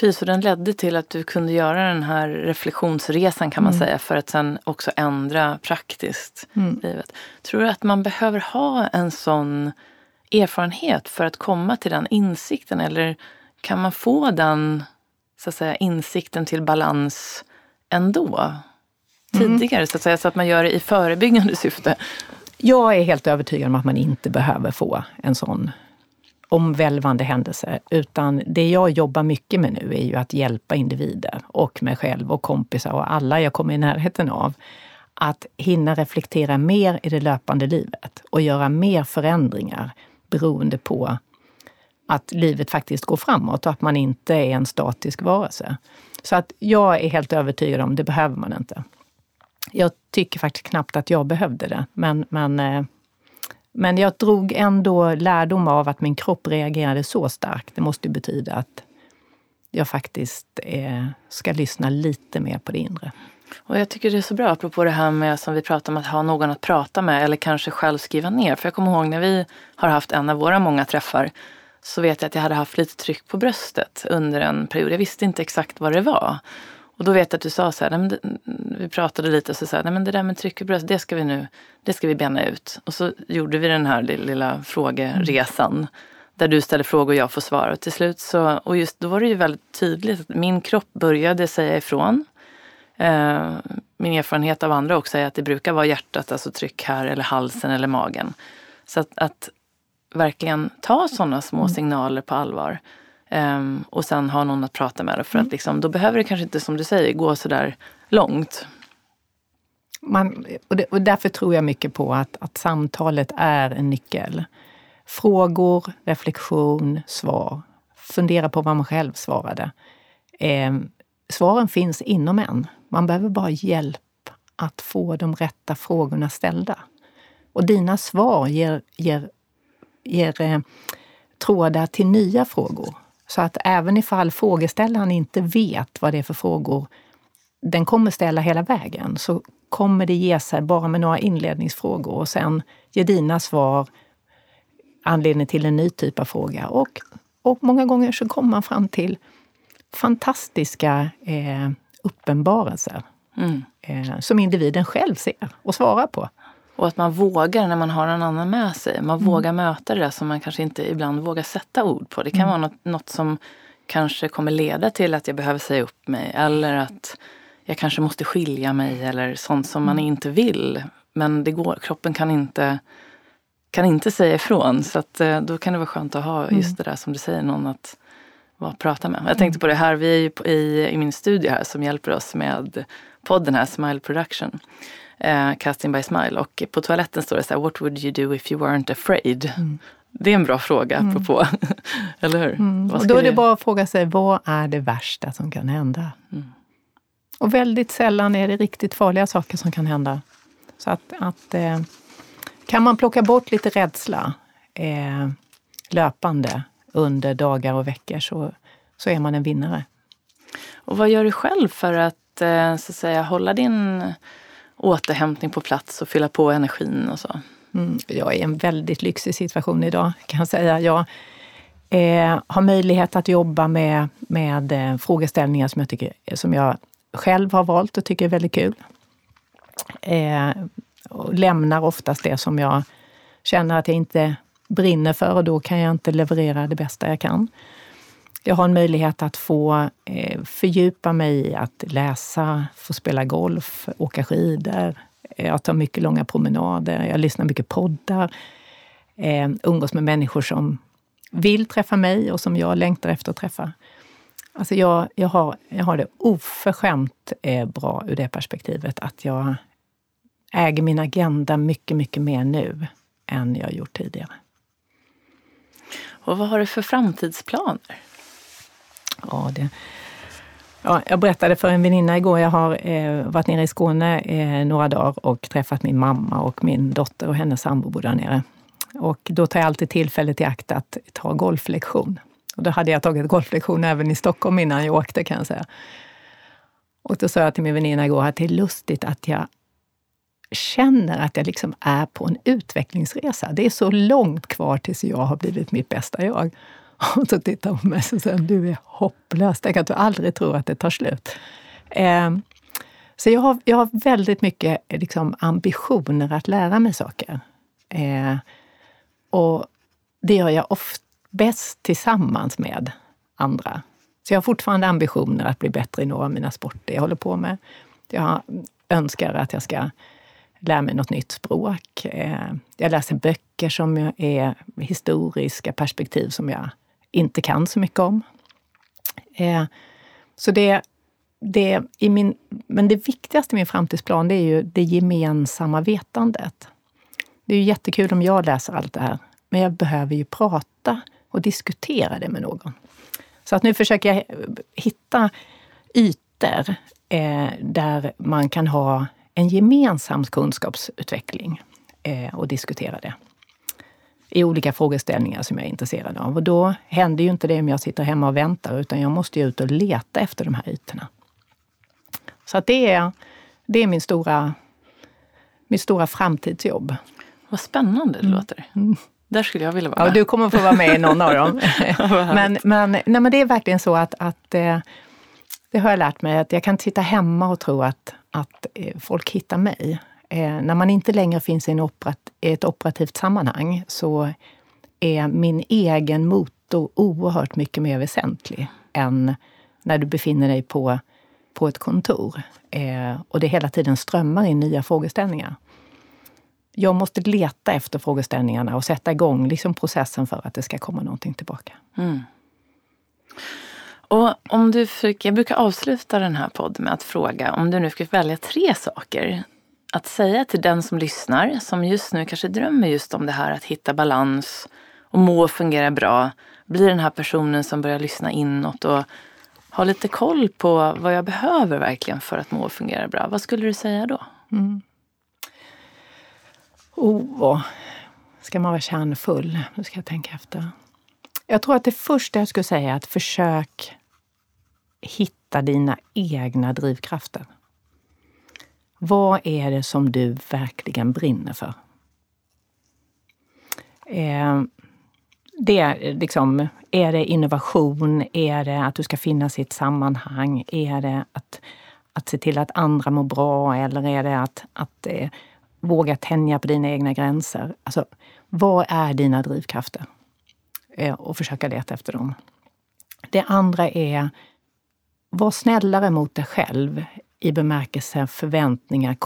Precis, och den ledde till att du kunde göra den här reflektionsresan kan man mm. säga för att sen också ändra praktiskt mm. livet. Tror du att man behöver ha en sån erfarenhet för att komma till den insikten eller kan man få den så att säga, insikten till balans ändå? Mm. Tidigare mm. så att säga, så att man gör det i förebyggande syfte. Jag är helt övertygad om att man inte behöver få en sån omvälvande händelse. Utan det jag jobbar mycket med nu är ju att hjälpa individer och mig själv och kompisar och alla jag kommer i närheten av att hinna reflektera mer i det löpande livet och göra mer förändringar beroende på att livet faktiskt går framåt och att man inte är en statisk varelse. Så att jag är helt övertygad om, det behöver man inte. Jag tycker faktiskt knappt att jag behövde det. Men, men, eh, men jag drog ändå lärdom av att min kropp reagerade så starkt. Det måste ju betyda att jag faktiskt eh, ska lyssna lite mer på det inre. Och jag tycker det är så bra, apropå det här med som vi pratade om att ha någon att prata med eller kanske själv skriva ner. För jag kommer ihåg när vi har haft en av våra många träffar så vet jag att jag hade haft lite tryck på bröstet under en period. Jag visste inte exakt vad det var. Och då vet jag att du sa så här, nej, vi pratade lite och så sa nej men det där med tryck i bröstet, det ska vi nu, det ska vi bena ut. Och så gjorde vi den här lilla frågeresan. Där du ställer frågor och jag får svar. Och till slut så, och just då var det ju väldigt tydligt att min kropp började säga ifrån. Eh, min erfarenhet av andra också är att det brukar vara hjärtat, alltså tryck här eller halsen eller magen. Så att, att verkligen ta sådana små mm. signaler på allvar. Um, och sen ha någon att prata med. För mm. att liksom, då behöver det kanske inte, som du säger, gå så där långt. Man, och, det, och därför tror jag mycket på att, att samtalet är en nyckel. Frågor, reflektion, svar. Fundera på vad man själv svarade. Eh, svaren finns inom en. Man behöver bara hjälp att få de rätta frågorna ställda. Och dina svar ger, ger, ger eh, trådar till nya frågor. Så att även ifall frågeställaren inte vet vad det är för frågor den kommer ställa hela vägen, så kommer det ge sig bara med några inledningsfrågor och sen ger dina svar anledning till en ny typ av fråga. Och, och många gånger så kommer man fram till fantastiska eh, uppenbarelser mm. eh, som individen själv ser och svarar på. Och att man vågar när man har en annan med sig. Man mm. vågar möta det där som man kanske inte ibland vågar sätta ord på. Det kan mm. vara något, något som kanske kommer leda till att jag behöver säga upp mig eller att jag kanske måste skilja mig eller sånt som man mm. inte vill. Men det går, kroppen kan inte, kan inte säga ifrån. Så att, eh, då kan det vara skönt att ha just mm. det där som du säger, någon att vara, prata med. Jag tänkte på det här, vi är ju i, i min studio här som hjälper oss med podden här, Smile Production eh, Casting by Smile. Och på toaletten står det så här, What would you do if you weren't afraid? Mm. Det är en bra fråga mm. apropå, eller hur? Mm. Och då är det bara att fråga sig, vad är det värsta som kan hända? Mm. Och väldigt sällan är det riktigt farliga saker som kan hända. Så att, att eh, kan man plocka bort lite rädsla eh, löpande under dagar och veckor så, så är man en vinnare. Och vad gör du själv för att, eh, så att säga, hålla din återhämtning på plats och fylla på energin och så. Mm, jag är i en väldigt lyxig situation idag kan jag säga. Jag eh, har möjlighet att jobba med, med eh, frågeställningar som jag, tycker, som jag själv har valt och tycker är väldigt kul. Eh, och lämnar oftast det som jag känner att jag inte brinner för och då kan jag inte leverera det bästa jag kan. Jag har en möjlighet att få eh, fördjupa mig i att läsa, få spela golf, åka skidor. Eh, jag tar mycket långa promenader, jag lyssnar mycket poddar. Eh, umgås med människor som vill träffa mig och som jag längtar efter att träffa. Alltså jag, jag, har, jag har det oförskämt eh, bra ur det perspektivet att jag äger min agenda mycket, mycket mer nu än jag gjort tidigare. Och vad har du för framtidsplaner? Ja, det, ja, jag berättade för en väninna igår, jag har eh, varit nere i Skåne eh, några dagar och träffat min mamma och min dotter och hennes sambo bor där nere. Och då tar jag alltid tillfället i akt att ta golflektion. Och då hade jag tagit golflektion även i Stockholm innan jag åkte kan jag säga. Och då sa jag till min väninna igår att det är lustigt att jag känner att jag liksom är på en utvecklingsresa. Det är så långt kvar tills jag har blivit mitt bästa jag. Och så tittar hon på mig och säger du är hopplös. Tänk att du aldrig tror att det tar slut. Eh, så jag har, jag har väldigt mycket eh, liksom, ambitioner att lära mig saker. Eh, och det gör jag oft bäst tillsammans med andra. Så jag har fortfarande ambitioner att bli bättre i några av mina sporter jag håller på med. Jag önskar att jag ska lär mig något nytt språk. Eh, jag läser böcker som är historiska perspektiv som jag inte kan så mycket om. Eh, så det, det, i min, men det viktigaste i min framtidsplan det är ju det gemensamma vetandet. Det är ju jättekul om jag läser allt det här, men jag behöver ju prata och diskutera det med någon. Så att nu försöker jag hitta ytor eh, där man kan ha en gemensam kunskapsutveckling eh, och diskutera det. i olika frågeställningar som jag är intresserad av. Och då händer ju inte det om jag sitter hemma och väntar, utan jag måste ju ut och leta efter de här ytorna. Så att det, är, det är min stora, mitt stora framtidsjobb. Vad spännande det mm. låter. Mm. Där skulle jag vilja vara med. Ja, du kommer få vara med i någon av dem. men, men, nej, men det är verkligen så att, att eh, det har jag lärt mig, att jag kan sitta hemma och tro att, att eh, folk hittar mig. Eh, när man inte längre finns i, operat, ett operativt sammanhang så är min egen motor oerhört mycket mer väsentlig än när du befinner dig på, på ett kontor eh, och det hela tiden strömmar in nya frågeställningar. Jag måste leta efter frågeställningarna och sätta igång liksom processen för att det ska komma någonting tillbaka. Mm. Och om du fick, jag brukar avsluta den här podden med att fråga om du nu fick välja tre saker att säga till den som lyssnar, som just nu kanske drömmer just om det här att hitta balans och må och fungera bra, bli den här personen som börjar lyssna inåt och ha lite koll på vad jag behöver verkligen för att må och fungera bra. Vad skulle du säga då? Mm. Oh, ska man vara kärnfull? Nu ska jag tänka efter. Jag tror att det första jag skulle säga är att försök hitta dina egna drivkrafter. Vad är det som du verkligen brinner för? Eh, det är, liksom, är det innovation? Är det att du ska finnas i ett sammanhang? Är det att, att se till att andra mår bra? Eller är det att, att eh, våga tänja på dina egna gränser? Alltså, vad är dina drivkrafter? Eh, och försöka leta efter dem. Det andra är, var snällare mot dig själv i bemärkelsen förväntningar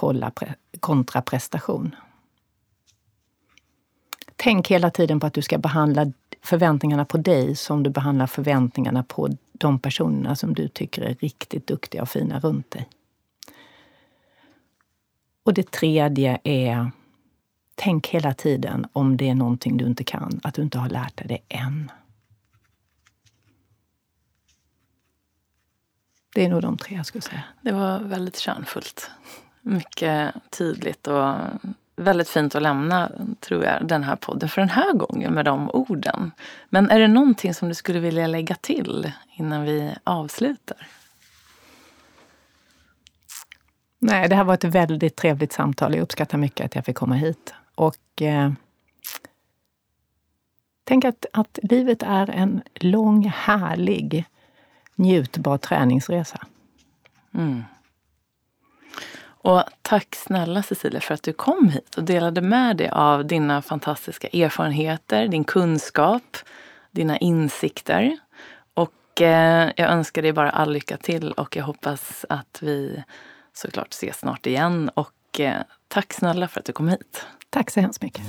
kontra prestation. Tänk hela tiden på att du ska behandla förväntningarna på dig som du behandlar förväntningarna på de personerna som du tycker är riktigt duktiga och fina runt dig. Och det tredje är, tänk hela tiden om det är någonting du inte kan, att du inte har lärt dig det än. Det är nog de tre jag skulle säga. Det var väldigt kärnfullt. Mycket tydligt och väldigt fint att lämna, tror jag, den här podden för den här gången med de orden. Men är det någonting som du skulle vilja lägga till innan vi avslutar? Nej, det här var ett väldigt trevligt samtal. Jag uppskattar mycket att jag fick komma hit. Och eh, tänk att, att livet är en lång, härlig njutbar träningsresa. Mm. Och tack snälla Cecilia för att du kom hit och delade med dig av dina fantastiska erfarenheter, din kunskap, dina insikter. Och eh, jag önskar dig bara all lycka till och jag hoppas att vi såklart ses snart igen. Och eh, tack snälla för att du kom hit. Tack så hemskt mycket.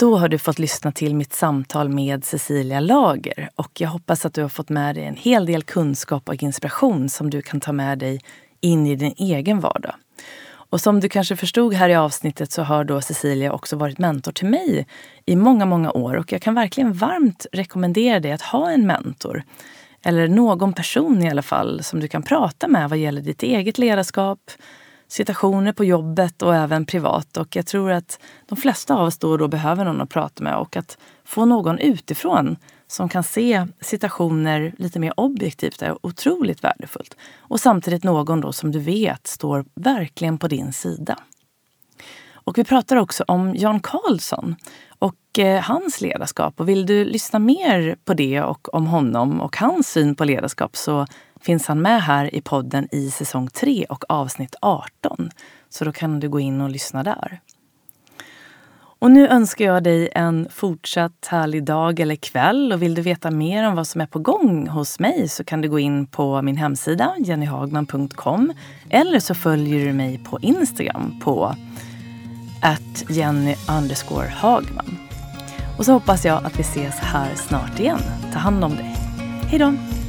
Då har du fått lyssna till mitt samtal med Cecilia Lager och jag hoppas att du har fått med dig en hel del kunskap och inspiration som du kan ta med dig in i din egen vardag. Och som du kanske förstod här i avsnittet så har då Cecilia också varit mentor till mig i många, många år och jag kan verkligen varmt rekommendera dig att ha en mentor. Eller någon person i alla fall som du kan prata med vad gäller ditt eget ledarskap, situationer på jobbet och även privat. Och jag tror att de flesta av oss då och då behöver någon att prata med och att få någon utifrån som kan se situationer lite mer objektivt är otroligt värdefullt. Och samtidigt någon då som du vet står verkligen på din sida. Och vi pratar också om Jan Karlsson och eh, hans ledarskap. Och vill du lyssna mer på det och om honom och hans syn på ledarskap så finns han med här i podden i säsong 3 och avsnitt 18. Så då kan du gå in och lyssna där. Och nu önskar jag dig en fortsatt härlig dag eller kväll och vill du veta mer om vad som är på gång hos mig så kan du gå in på min hemsida jennyhagman.com eller så följer du mig på Instagram på att Jenny Hagman. Och så hoppas jag att vi ses här snart igen. Ta hand om dig. Hej då!